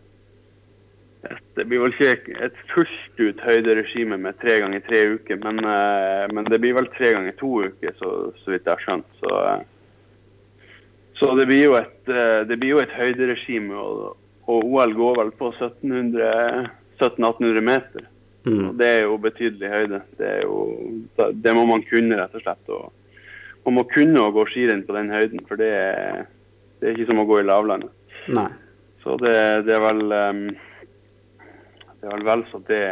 et Det blir vel ikke et fullt ut høyderegime med tre ganger tre uker, men, eh, men det blir vel tre ganger to uker, så, så vidt jeg har skjønt. Så, så det blir jo et, det blir jo et høyderegime, og, og OL går vel på 1700-1800 meter. Mm. Og det er jo betydelig høyde. Det, jo, det må man kunne, rett og slett. Og man må kunne å gå skirenn på den høyden, for det er, det er ikke som å gå i lavlandet. Nei. Så det, det er vel um, det er vel vel så, det,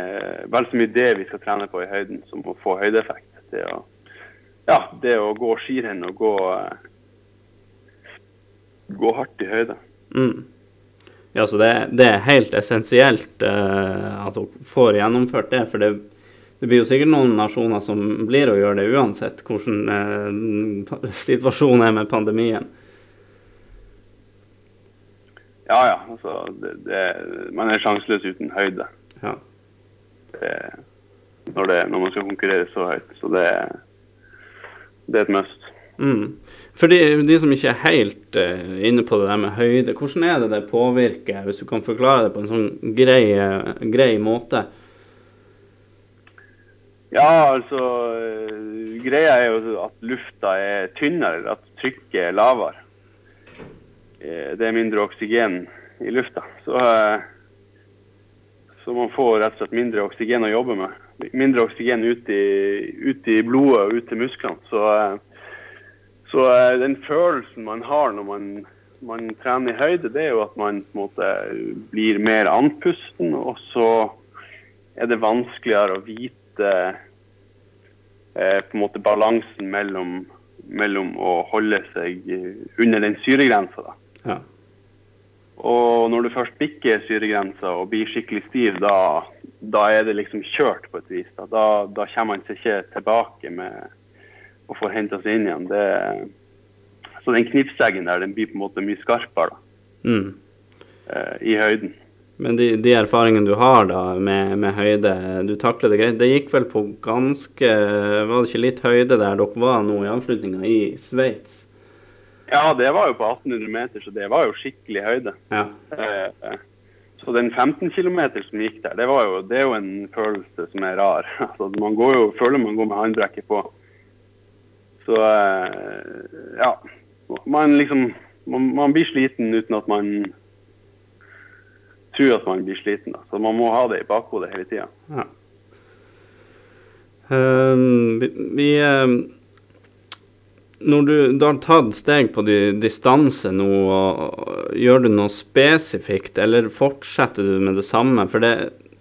vel så mye det vi skal trene på i høyden, som å få høydeeffekt. Det å, ja, det å gå skirenn og gå, uh, gå hardt i høyde. Mm. Ja, så det, det er helt essensielt uh, at dere får gjennomført det. For det, det, blir jo sikkert noen nasjoner som blir å gjøre det uansett hvordan uh, situasjonen er med pandemien. Ja, ja. Altså, det, man er sjanseløs uten høyde. Ja. Når, når, man skal konkurrere så høyt. Så det, det er et must. Mm. For de, de, som ikke er helt uh, inne på det der med høyde, hvordan er det det påvirker, hvis du kan forklare det på en sånn grei, uh, grei måte? Ja, altså uh, Greia er jo at lufta er tynnere, at trykket er lavere. det er mindre oksygen i lufta. Så, så, man får rett og slett mindre oksygen å jobbe med. Mindre oksygen ut i, ut i blodet og ut til musklene. Så så uh, den følelsen man har når man, man, trener i høyde, det er jo at man på en måte blir mer andpusten. Og så er det vanskeligere å vite eh, på en måte balansen mellom, mellom, å holde seg under den syregrensa. Ja. Og når du først bikker syregrensa og blir skikkelig stiv, da, da, er det liksom kjørt på et vis. Da, da, da kommer man seg ikke tilbake med og får henta seg inn igjen. Det, så den knivseggen der, den blir på en måte mye skarpere da, mm. eh, i høyden. Men de, de, erfaringene du har da med, med, høyde, du takler det greit. Det gikk vel på ganske Var det ikke litt høyde der dere var nå i avslutninga i Sveits? Ja, det var jo på 1800 meter, så det var jo skikkelig høyde. Ja. Eh, så den 15 km som gikk der, det, jo, det, er jo en følelse som er rar. Altså, man går jo, føler man går med håndbrekket på. Så eh, ja. Man liksom man, man, blir sliten uten at man tror at man blir sliten. Da. Så man må ha det i bakhodet hele tida. Ja. Um, vi, vi um, Når du, du, har tatt steg på distanse nå, gjør du noe spesifikt, eller fortsetter du med det samme? For det,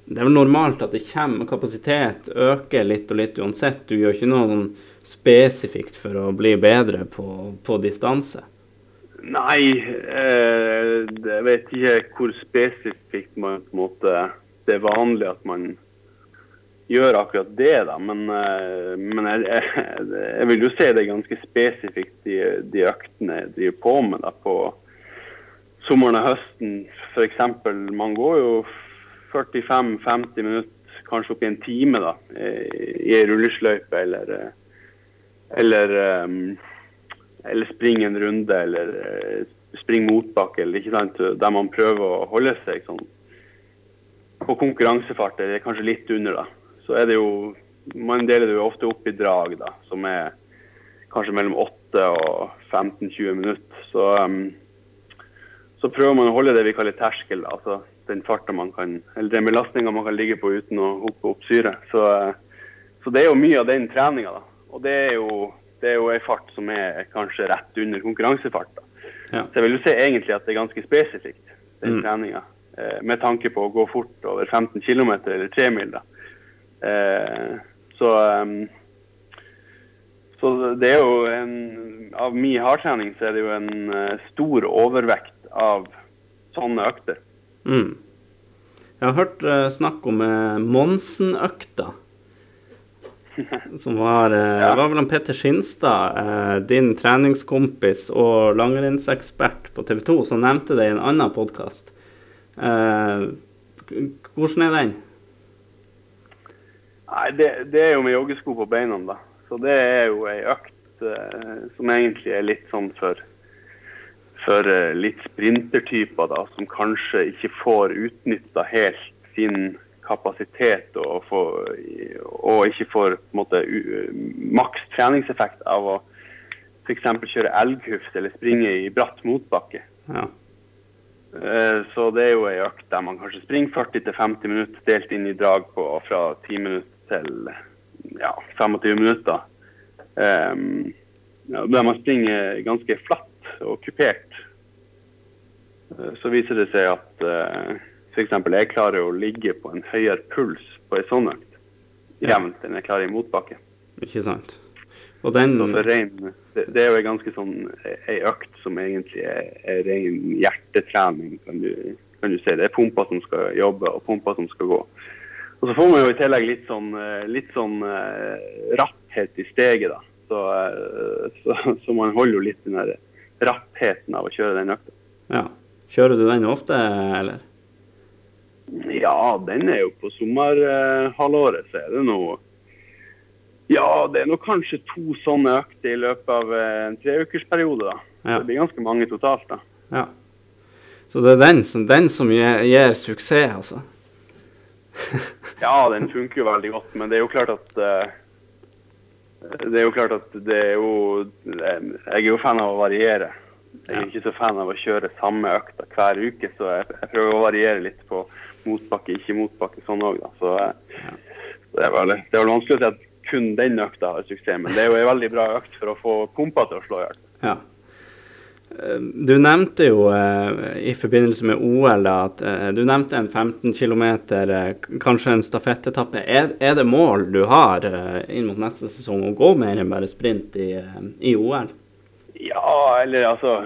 det er vel normalt at det kommer kapasitet, øker litt og litt uansett. Du gjør ikke noe sånn spesifikt for å bli bedre på, på distanse? Nei, eh, jeg vet ikke hvor spesifikt man på en måte Det er vanlig at man gjør akkurat det, da. Men, eh, men jeg, jeg, jeg, vil jo si det er ganske spesifikt, de, de øktene jeg driver på med da, på sommeren og høsten. F.eks. man går jo 45-50 minutter, kanskje opp i en time, da, i ei rullesløype eller eh, eller, um, eller springe en runde, eller uh, springe motbakke, eller ikke sant, der man prøver å holde seg sånn på konkurransefart, eller kanskje litt under, da. Så er det jo Man deler det jo ofte opp i drag, da, som er kanskje mellom 8 og 15-20 minutter. Så, um, så prøver man å holde det vi kaller terskel, altså den farta man kan, eller den belastninga man kan ligge på uten å hoppe opp syre. Så, uh, så det er jo mye av den treninga, da. Og det er jo, det er jo en fart som er kanskje rett under konkurransefart. Ja. Så jeg vil jo si egentlig at det er ganske spesifikt, den mm. treninga. Eh, med tanke på å gå fort over 15 km eller 3 mil. Eh, så, um, så det er jo en Av min hardtrening så er det jo en uh, stor overvekt av sånne økter. Mm. Jeg har hørt uh, snakk om Monsen-økta. Som var, eh, ja. var vel han Petter Skinstad, eh, din treningskompis og langrennsekspert på TV 2, som nevnte det i en annen podkast. Eh, hvordan er den? Nei, det, det, er jo med joggesko på beina, da. Så det er jo ei økt eh, som egentlig er litt sånn for for eh, litt sprintertyper da, som kanskje ikke får utnytta helt sin kapasitet og, for, og ikke får måte, maks treningseffekt av å f.eks. kjøre elghufs eller springe i bratt motbakke. Ja. Eh, så det er jo ei økt der man kanskje springer 40-50 minutter delt inn i drag på fra 10 minutter til ja, 25 minutter. Um, ja, der man springer ganske flatt og kupert. Uh, så viser det seg at uh, f.eks. jeg klarer å ligge på en høyere puls på ei sånn økt jevnt enn jeg klarer i motbakke. Ikke sant. Og den rein, det, det, er jo en ganske sånn ei økt som egentlig er, er ren hjertetrening, kan du, kan du si. Det er pumper som skal jobbe, og pumper som skal gå. Og så får man jo i tillegg litt sånn, litt sånn uh, rapphet i steget, da. Så, uh, så, så, man holder jo litt den der rappheten av å kjøre den økta. Ja. Kjører du den ofte, eller? Ja, den er jo på sommerhalvåret, så er det noe Ja, det er nå kanskje to sånne økter i løpet av eh, en treukersperiode, da. Ja. Det blir ganske mange totalt, da. Ja. Så det er den som, den som gir, gir suksess, altså? ja, den funker jo veldig godt, men det er jo klart at uh, det er jo klart at det er jo Jeg er jo fan av å variere. Jeg er ikke så fan av å kjøre samme økta hver uke, så jeg, jeg prøver å variere litt på motbakke, ikke motbakke sånn òg, da. Så, så det, er vel, det er vel vanskelig å si at kun den økta har suksess, men det er jo en veldig bra økt for å få pumpa til å slå i hjel. Ja. Eh, du nevnte jo eh, i forbindelse med OL at eh, du nevnte en 15 km, kanskje en stafettetappe. Er, er, det mål du har inn mot neste sesong å gå mer enn bare sprint i, i OL? Ja, eller altså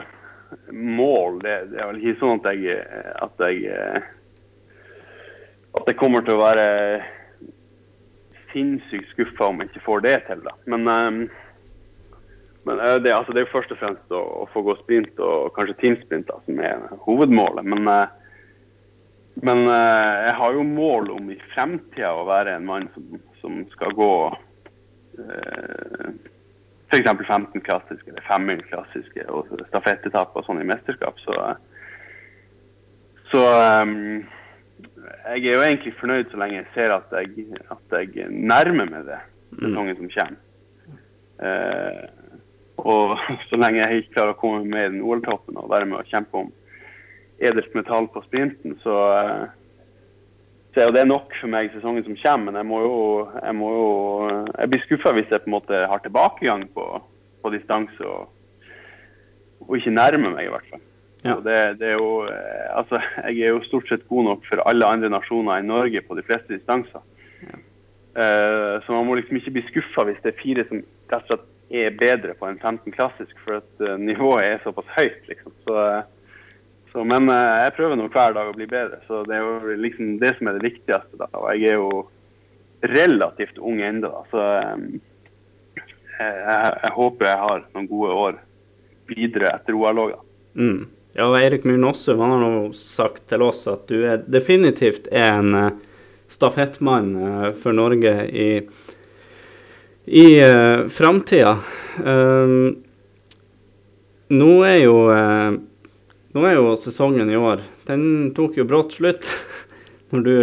Mål, det, det, er vel ikke sånn at jeg, at jeg at jeg kommer til å være sinnssykt skuffa om jeg ikke får det til. da. Men, um, men uh, det, altså, det, er jo først og fremst å, å, få gå sprint og kanskje teamsprint da, som er hovedmålet. Men, uh, men uh, jeg har jo mål om i fremtida å være en mann som, som skal gå uh, f.eks. 15 klassiske eller 5 klassiske og stafettetapper og sånn i mesterskap. Så, så um, jeg er jo egentlig fornøyd så lenge jeg ser at jeg, at jeg nærmer meg det sesongen som kommer. Eh, og så lenge jeg ikke klarer å komme med i den OL-toppen og være med å kjempe om edelt metall på sprinten, så, eh, så er jo det nok for meg sesongen som kommer. Men jeg må jo Jeg, må jo, jeg blir skuffa hvis jeg på en måte har tilbakegang på, på distanse og, og ikke nærmer meg, i hvert fall. Ja. Det, det, er jo, eh, altså, jeg er jo stort sett god nok for alle andre nasjoner enn Norge på de fleste distanser. Ja. Uh, så man må liksom ikke bli skuffa hvis det er fire som rett og slett er bedre på en 15 klassisk, for at uh, nivået er såpass høyt. liksom. Så, så, men jeg prøver nå hver dag å bli bedre, så det er jo liksom det som er det viktigste. da, og Jeg er jo relativt ung ennå, så um, jeg, jeg, håper jeg har noen gode år videre etter OL òg. Mm. Ja, Eirik Myhr Nossum har nå sagt til oss at du er definitivt er en uh, stafettmann uh, for Norge i, i uh, framtida. Uh, nå er jo nå er jo sesongen i år Den tok jo brått slutt når du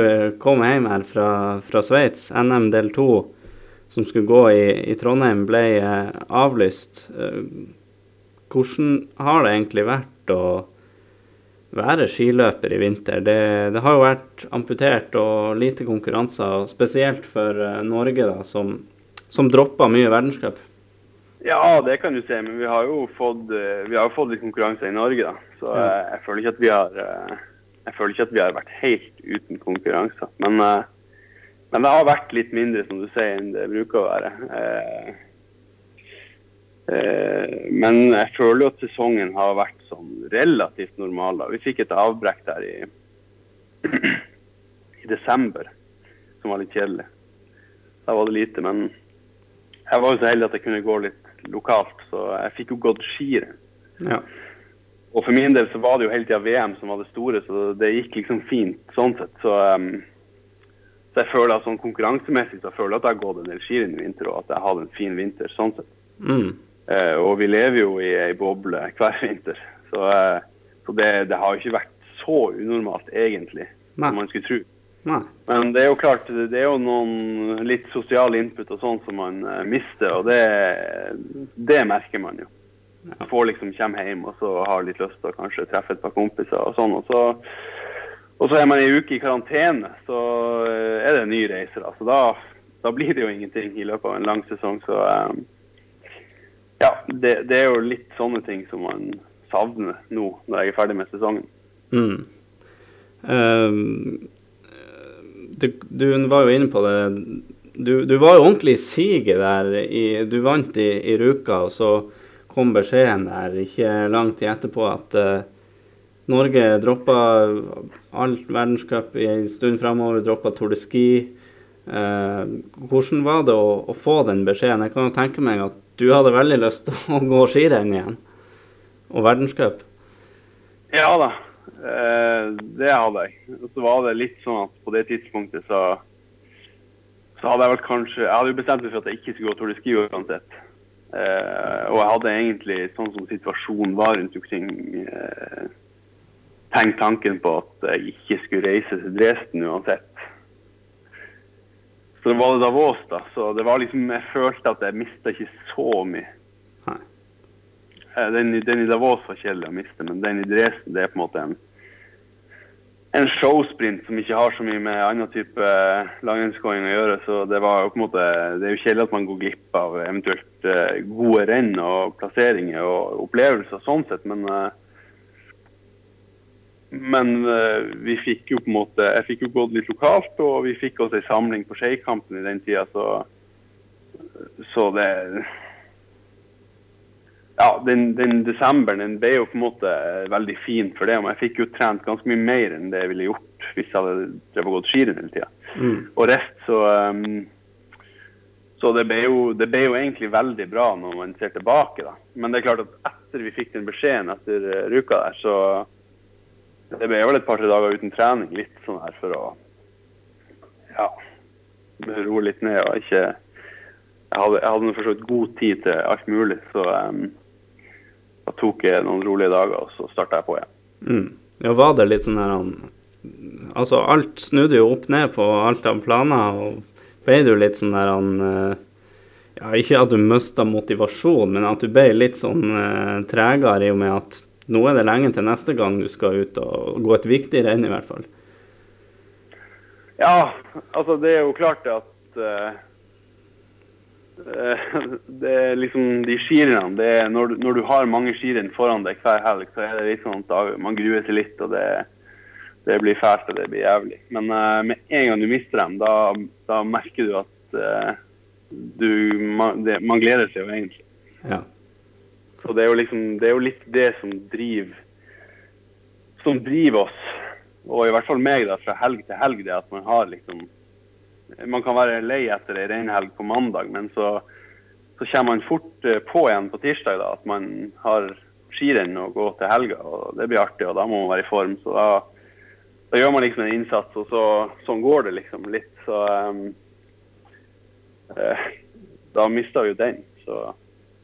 kom hjem her fra, fra Sveits. NM del 2 som skulle gå i, i Trondheim, ble avlyst. hvordan har det egentlig vært å være skiløper i vinter. Det, det, har jo vært amputert og lite konkurranser, spesielt for uh, Norge, da, som, som droppa mye verdenscup. Ja, det kan du si, men vi har jo fått, vi har fått litt konkurranse i Norge. da. Så ja. jeg, føler ikke at vi har jeg føler ikke at vi har vært helt uten konkurranse. Men, men, det har vært litt mindre, som du sier, enn det bruker å være. Eh, men jeg føler jo at sesongen har vært sånn relativt normal. da. Vi fikk et avbrekk der i, i desember som var litt kjedelig. Da var det lite, men jeg var jo så heldig at jeg kunne gå litt lokalt, så jeg fikk jo gått skirenn. Ja. Og for min del så var det jo hele tida VM som var det store, så det gikk liksom fint sånn sett. Så, um, så jeg føler at sånn konkurransemessig så føler jeg at jeg har gått en del skirenn i vinter, og at jeg har hatt en fin vinter sånn sett. Mm. Uh, og vi lever jo i ei boble hver vinter. Så Så, eh, så det, det, har jo ikke vært så unormalt, egentlig, Nei. som man skulle tro. Nei. Men det er jo klart, det er jo noen litt sosiale input og sånn som man eh, mister, og det, det, merker man jo. Man får liksom komme hjem og så har litt lyst til å kanskje treffe et par kompiser og sånn. Og så, og så er man ei uke i karantene, så uh, er det en ny reise. da, så da, da, blir det jo ingenting i løpet av en lang sesong. Så um, ja, det, det, er jo litt sånne ting som man savner nå når jeg er ferdig med sesongen. Mm. Um du, du, var jo inne på det. Du, du var jo ordentlig i siget der. I, du vant i, i, Ruka, og så kom beskjeden der ikke lang tid etterpå at uh, Norge droppa alt verdenscup i en stund framover, droppa Tour de Ski. Uh, hvordan var det å, å, få den beskjeden? Jeg kan jo tenke meg at du hadde veldig lyst til å gå skirenn igjen, og verdenscup? Ja da, Eh, det hadde jeg. Og så var det litt sånn at på det tidspunktet så så hadde jeg vel kanskje Jeg hadde jo bestemt meg for at jeg ikke skulle gå Tour de Ski uansett. Eh, og jeg hadde egentlig, sånn som situasjonen var rundt omkring, eh, tenkt tanken på at jeg ikke skulle reise til Dresden uansett. Så det var det Davos, da. Så det var liksom Jeg følte at jeg mista ikke så mye. Eh, den, den, i Davos var kjedelig å miste, men den i Dresden det er på en måte en, en showsprint som ikke har så mye med annen type eh, langrennsgåing å gjøre. Så det, var på en måte, det er jo kjedelig at man går glipp av eventuelt uh, gode renn og plasseringer og opplevelser sånn sett, men uh, men uh, vi fikk jo på en måte, jeg fikk jo gått litt lokalt, og vi fikk også en samling på Skeikampen i den tida, så, så det ja, den, den desemberen den ble jo på en måte veldig fin for det. Og jeg fikk jo trent ganske mye mer enn det jeg ville gjort hvis jeg hadde drevet og gått skirenn hele tida. Mm. Og rest, så um, Så det ble, jo, det ble, jo, egentlig veldig bra når man ser tilbake, da. Men det er klart at etter vi fikk den beskjeden etter uh, Ruka der, så Det ble vel et par-tre dager uten trening, litt sånn her for å ja, roe litt ned og ikke jeg hadde, jeg hadde for så vidt god tid til alt mulig, så um, da tok jeg noen rolige dager, og så starta jeg på igjen. Mm. Ja, var det litt sånn her Altså, alt snudde jo opp ned på alt av planer, og ble du litt sånn der han eh, Ja, ikke at du mista motivasjon, men at du ble litt sånn uh, tregere i og med at nå er det lenge til neste gang du skal ut og gå et viktig renn, i hvert fall. Ja, altså det er jo klart at uh, det er liksom de skirennene det er når, når, du har mange skirenn foran deg hver helg, så er det litt sånn at man gruer seg litt, og det, det blir fælt og det blir jævlig. Men uh, med en gang du mister dem, da, da merker du at uh, du man, det, man, gleder seg jo egentlig. Ja. Så det er jo liksom det er jo litt det som driver som driver oss, og i hvert fall meg, da, fra helg til helg, det at man har liksom man kan være lei etter ei reinhelg på mandag, men så, så, kommer man fort eh, på igjen på tirsdag da, at man har skirenn å gå til helga. og Det blir artig, og da må man være i form. så Da, da gjør man liksom en innsats, og så, sånn går det liksom litt. Så um, eh, Da mista vi jo den. Så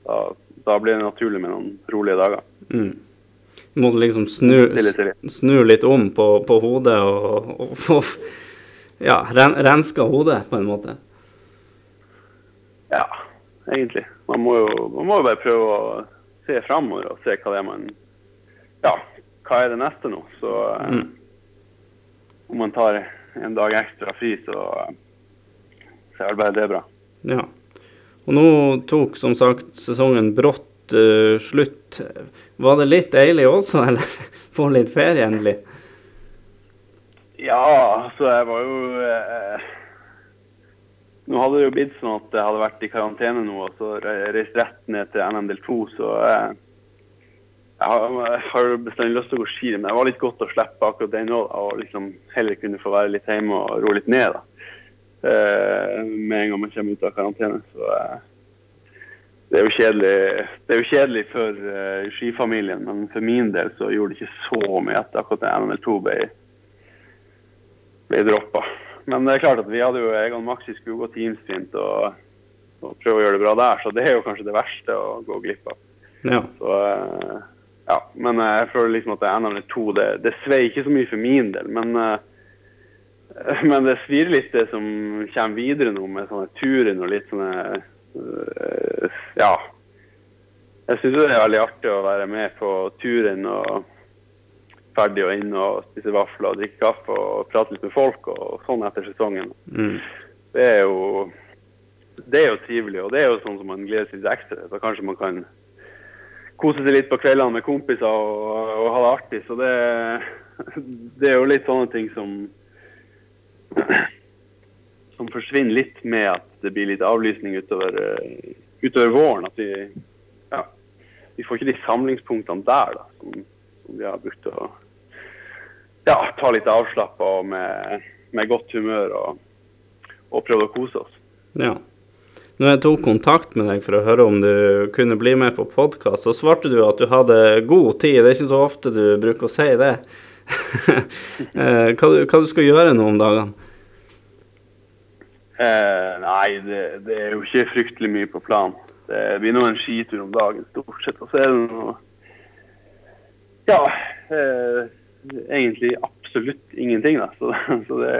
da, da blir det naturlig med noen rolige dager. Mm. Må du liksom snu, snu litt om på, på hodet og få ja, ren, renske hodet, på en måte? Ja, egentlig. Man må jo man må bare prøve å se framover og se hva det er man Ja, hva er det neste nå? Så eh, mm. om man tar en dag ekstra fri, så, så er det bare det bra. Ja. Og nå tok som sagt sesongen brått uh, slutt. Var det litt deilig også, eller få litt ferie endelig? Ja, altså jeg var jo eh, Nå hadde det jo blitt sånn at jeg hadde vært i karantene nå og så reist rett ned til NM del 2, så eh, jeg har, jo bestandig lyst til å gå ski, men det var litt godt å slippe akkurat den òg. Og liksom heller kunne få være litt hjemme og roe litt ned da. Eh, med en gang man kommer ut av karantene. Så eh, det er jo kjedelig, det er jo kjedelig for uh, skifamilien, men for min del så gjorde det ikke så mye at akkurat NML2 ble ble droppa. Men det er klart at vi hadde jo Egon Maxi skulle gå teamsprint og, og, prøve å gjøre det bra der, så det er jo kanskje det verste å gå glipp av. Ja. Så eh, ja, men eh, jeg føler liksom at det er NM eller to. Det, det svei ikke så mye for min del, men eh, men det svir litt det som kommer videre nå, med sånne turen og litt sånne øh, Ja. Jeg syns det er veldig artig å være med på turen og ferdig og inn og spise vafler og drikke kaffe og prate litt med folk og sånn etter sesongen. Mm. Det er jo det er jo trivelig, og det er jo sånn som man gleder seg litt ekstra. Så kanskje man kan kose seg litt på kveldene med kompiser og, og ha det artig. Så det, det er jo litt sånne ting som som forsvinner litt med at det blir litt avlysning utover, eh, utover våren. At vi, ja, vi får ikke de samlingspunktene der da, som, som vi har brukt å ja, ta litt avslappa og med, med godt humør og, og prøve å kose oss. Ja. Når jeg tok kontakt med deg for å høre om du kunne bli med på podkast, så svarte du at du hadde god tid. Det er ikke så ofte du bruker å si det. Eh, hva, du, hva du skal gjøre nå om dagene? Eh, nei, det, det, er jo ikke fryktelig mye på plan. Det blir nå en skitur om dagen stort sett. Og så er det noe Ja, eh, egentlig absolutt ingenting, da. Så, så det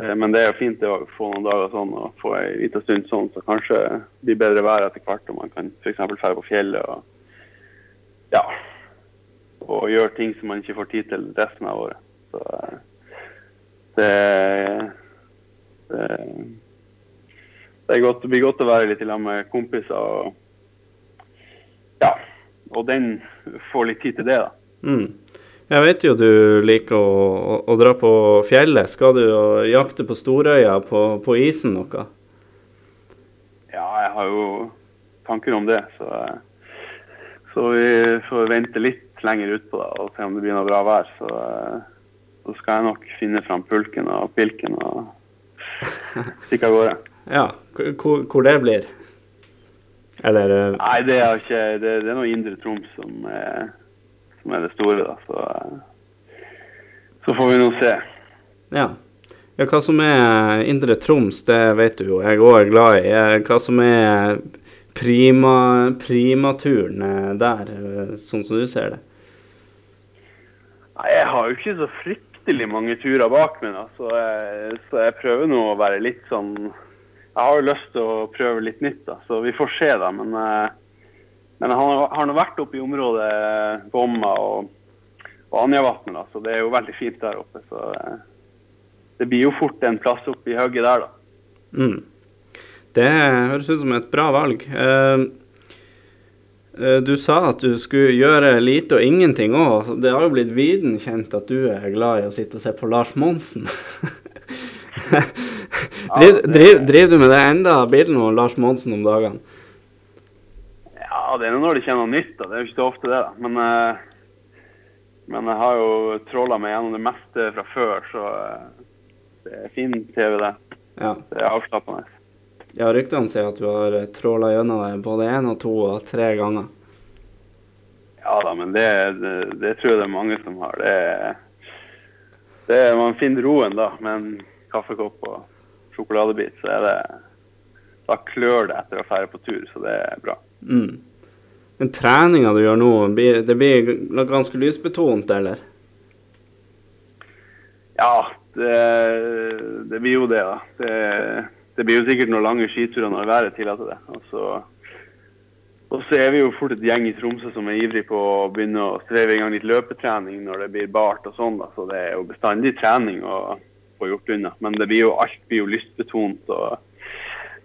eh, Men det er jo fint å få noen dager sånn og få ei lita stund sånn, så kanskje det blir bedre vær etter hvert, og man kan f.eks. dra på fjellet og ja, og gjøre ting som man ikke får tid til resten av året. Så eh, det, det, det, godt, det blir godt å være litt i lag med kompiser og ja, og den får litt tid til det, da. Mm. Jeg vet jo du liker å, å, å, dra på fjellet. Skal du jakte på Storøya på, på, isen noe? Ja, jeg har jo tanker om det. Så, så vi får vente litt lenger utpå og se om det blir noe bra vær. Så, så skal jeg nok finne fram pulken og pilken og stikke av gårde. Ja, hvor, hvor, det blir? Eller uh... Nei, det er ikke Det, det er noe Indre Troms som som er det store, da. Så, så får vi nå se. Ja. ja. Hva som er Indre Troms, det vet du jo jeg òg er glad i. Hva som er prima, primaturen der, sånn som du ser det? Jeg har jo ikke så fryktelig mange turer bak meg, så, jeg, så jeg prøver nå å være litt sånn Jeg har jo lyst til å prøve litt nytt, da, så vi får se, da. Men, eh, men jeg har, nå vært oppe i området Bomma og, og Anjavatnet, da, så det er jo veldig fint der oppe. Så eh, det blir jo fort en plass oppe i hugget der, da. Mm. Det høres ut som et bra valg. Uh, du sa at du skulle gjøre lite og ingenting òg. Det har jo blitt viden kjent at du er glad i å sitte og se på Lars Monsen. driver, driver, driver, du med det enda bilden av Lars Monsen om dagene? Ja, det er når det kommer noe nytt. da. Det er jo ikke så ofte det. da. Men, uh, men jeg har jo tråla meg gjennom det meste fra før, så uh, det er fin TV, det. Ja. Det er avslappende. Ja, ryktene sier at du har eh, tråla gjennom det både én og to og tre ganger. Ja da, men det, det, det tror jeg det er mange som har. Det, det, man finner roen da med en kaffekopp og sjokoladebit. Så er det Da klør det etter å dra på tur, så det er bra. Mm. Men treninga du gjør nå, det blir ganske lysbetont, eller? Ja, det, det blir jo det, da. Det det blir jo sikkert noen lange skiturer når været tillater det. Og så, og så, er vi jo fort et gjeng i Tromsø som er ivrig på å begynne å streve i gang litt løpetrening når det blir bart og sånn. da, Så det er jo bestandig trening å få gjort unna. Men det blir jo, alt blir jo lystbetont, og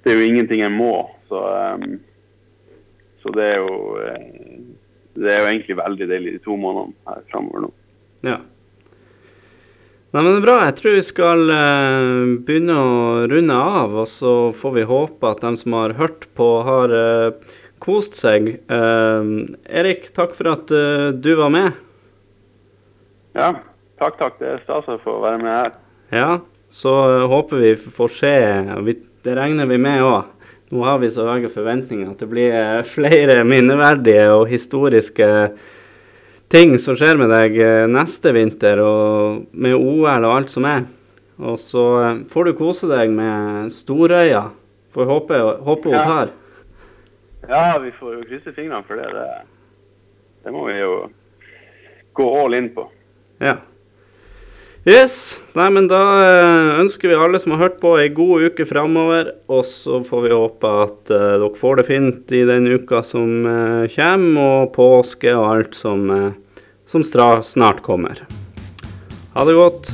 det er jo ingenting jeg må. Så, um, så det er jo eh, det er jo egentlig veldig deilig de to månedene her framover nå. Ja. Nei, men det er bra. Jeg tror vi skal uh, begynne å runde av. Og så får vi håpe at de som har hørt på, har uh, kost seg. Uh, Erik, takk for at du var med. Ja, takk, takk. Det er stas å få være med her. Ja, så håper vi får se. det regner vi med òg. Nå har vi så høye forventninger at det blir flere minneverdige og historiske ting som skjer med deg eh, neste vinter, og med OL og alt som er. Og så eh, får du kose deg med Storøya. Får håpe, håpe hun tar. Ja, vi får jo krysse fingrene for det. Det, Det må vi jo gå all in på. Ja. Yes. Nei, men da eh, ønsker vi alle som har hørt på, ei god uke framover. Og så får vi håpe at uh, dere får det fint i den uka som uh, kommer, og påske og alt som, uh, som snart kommer. Ha det godt.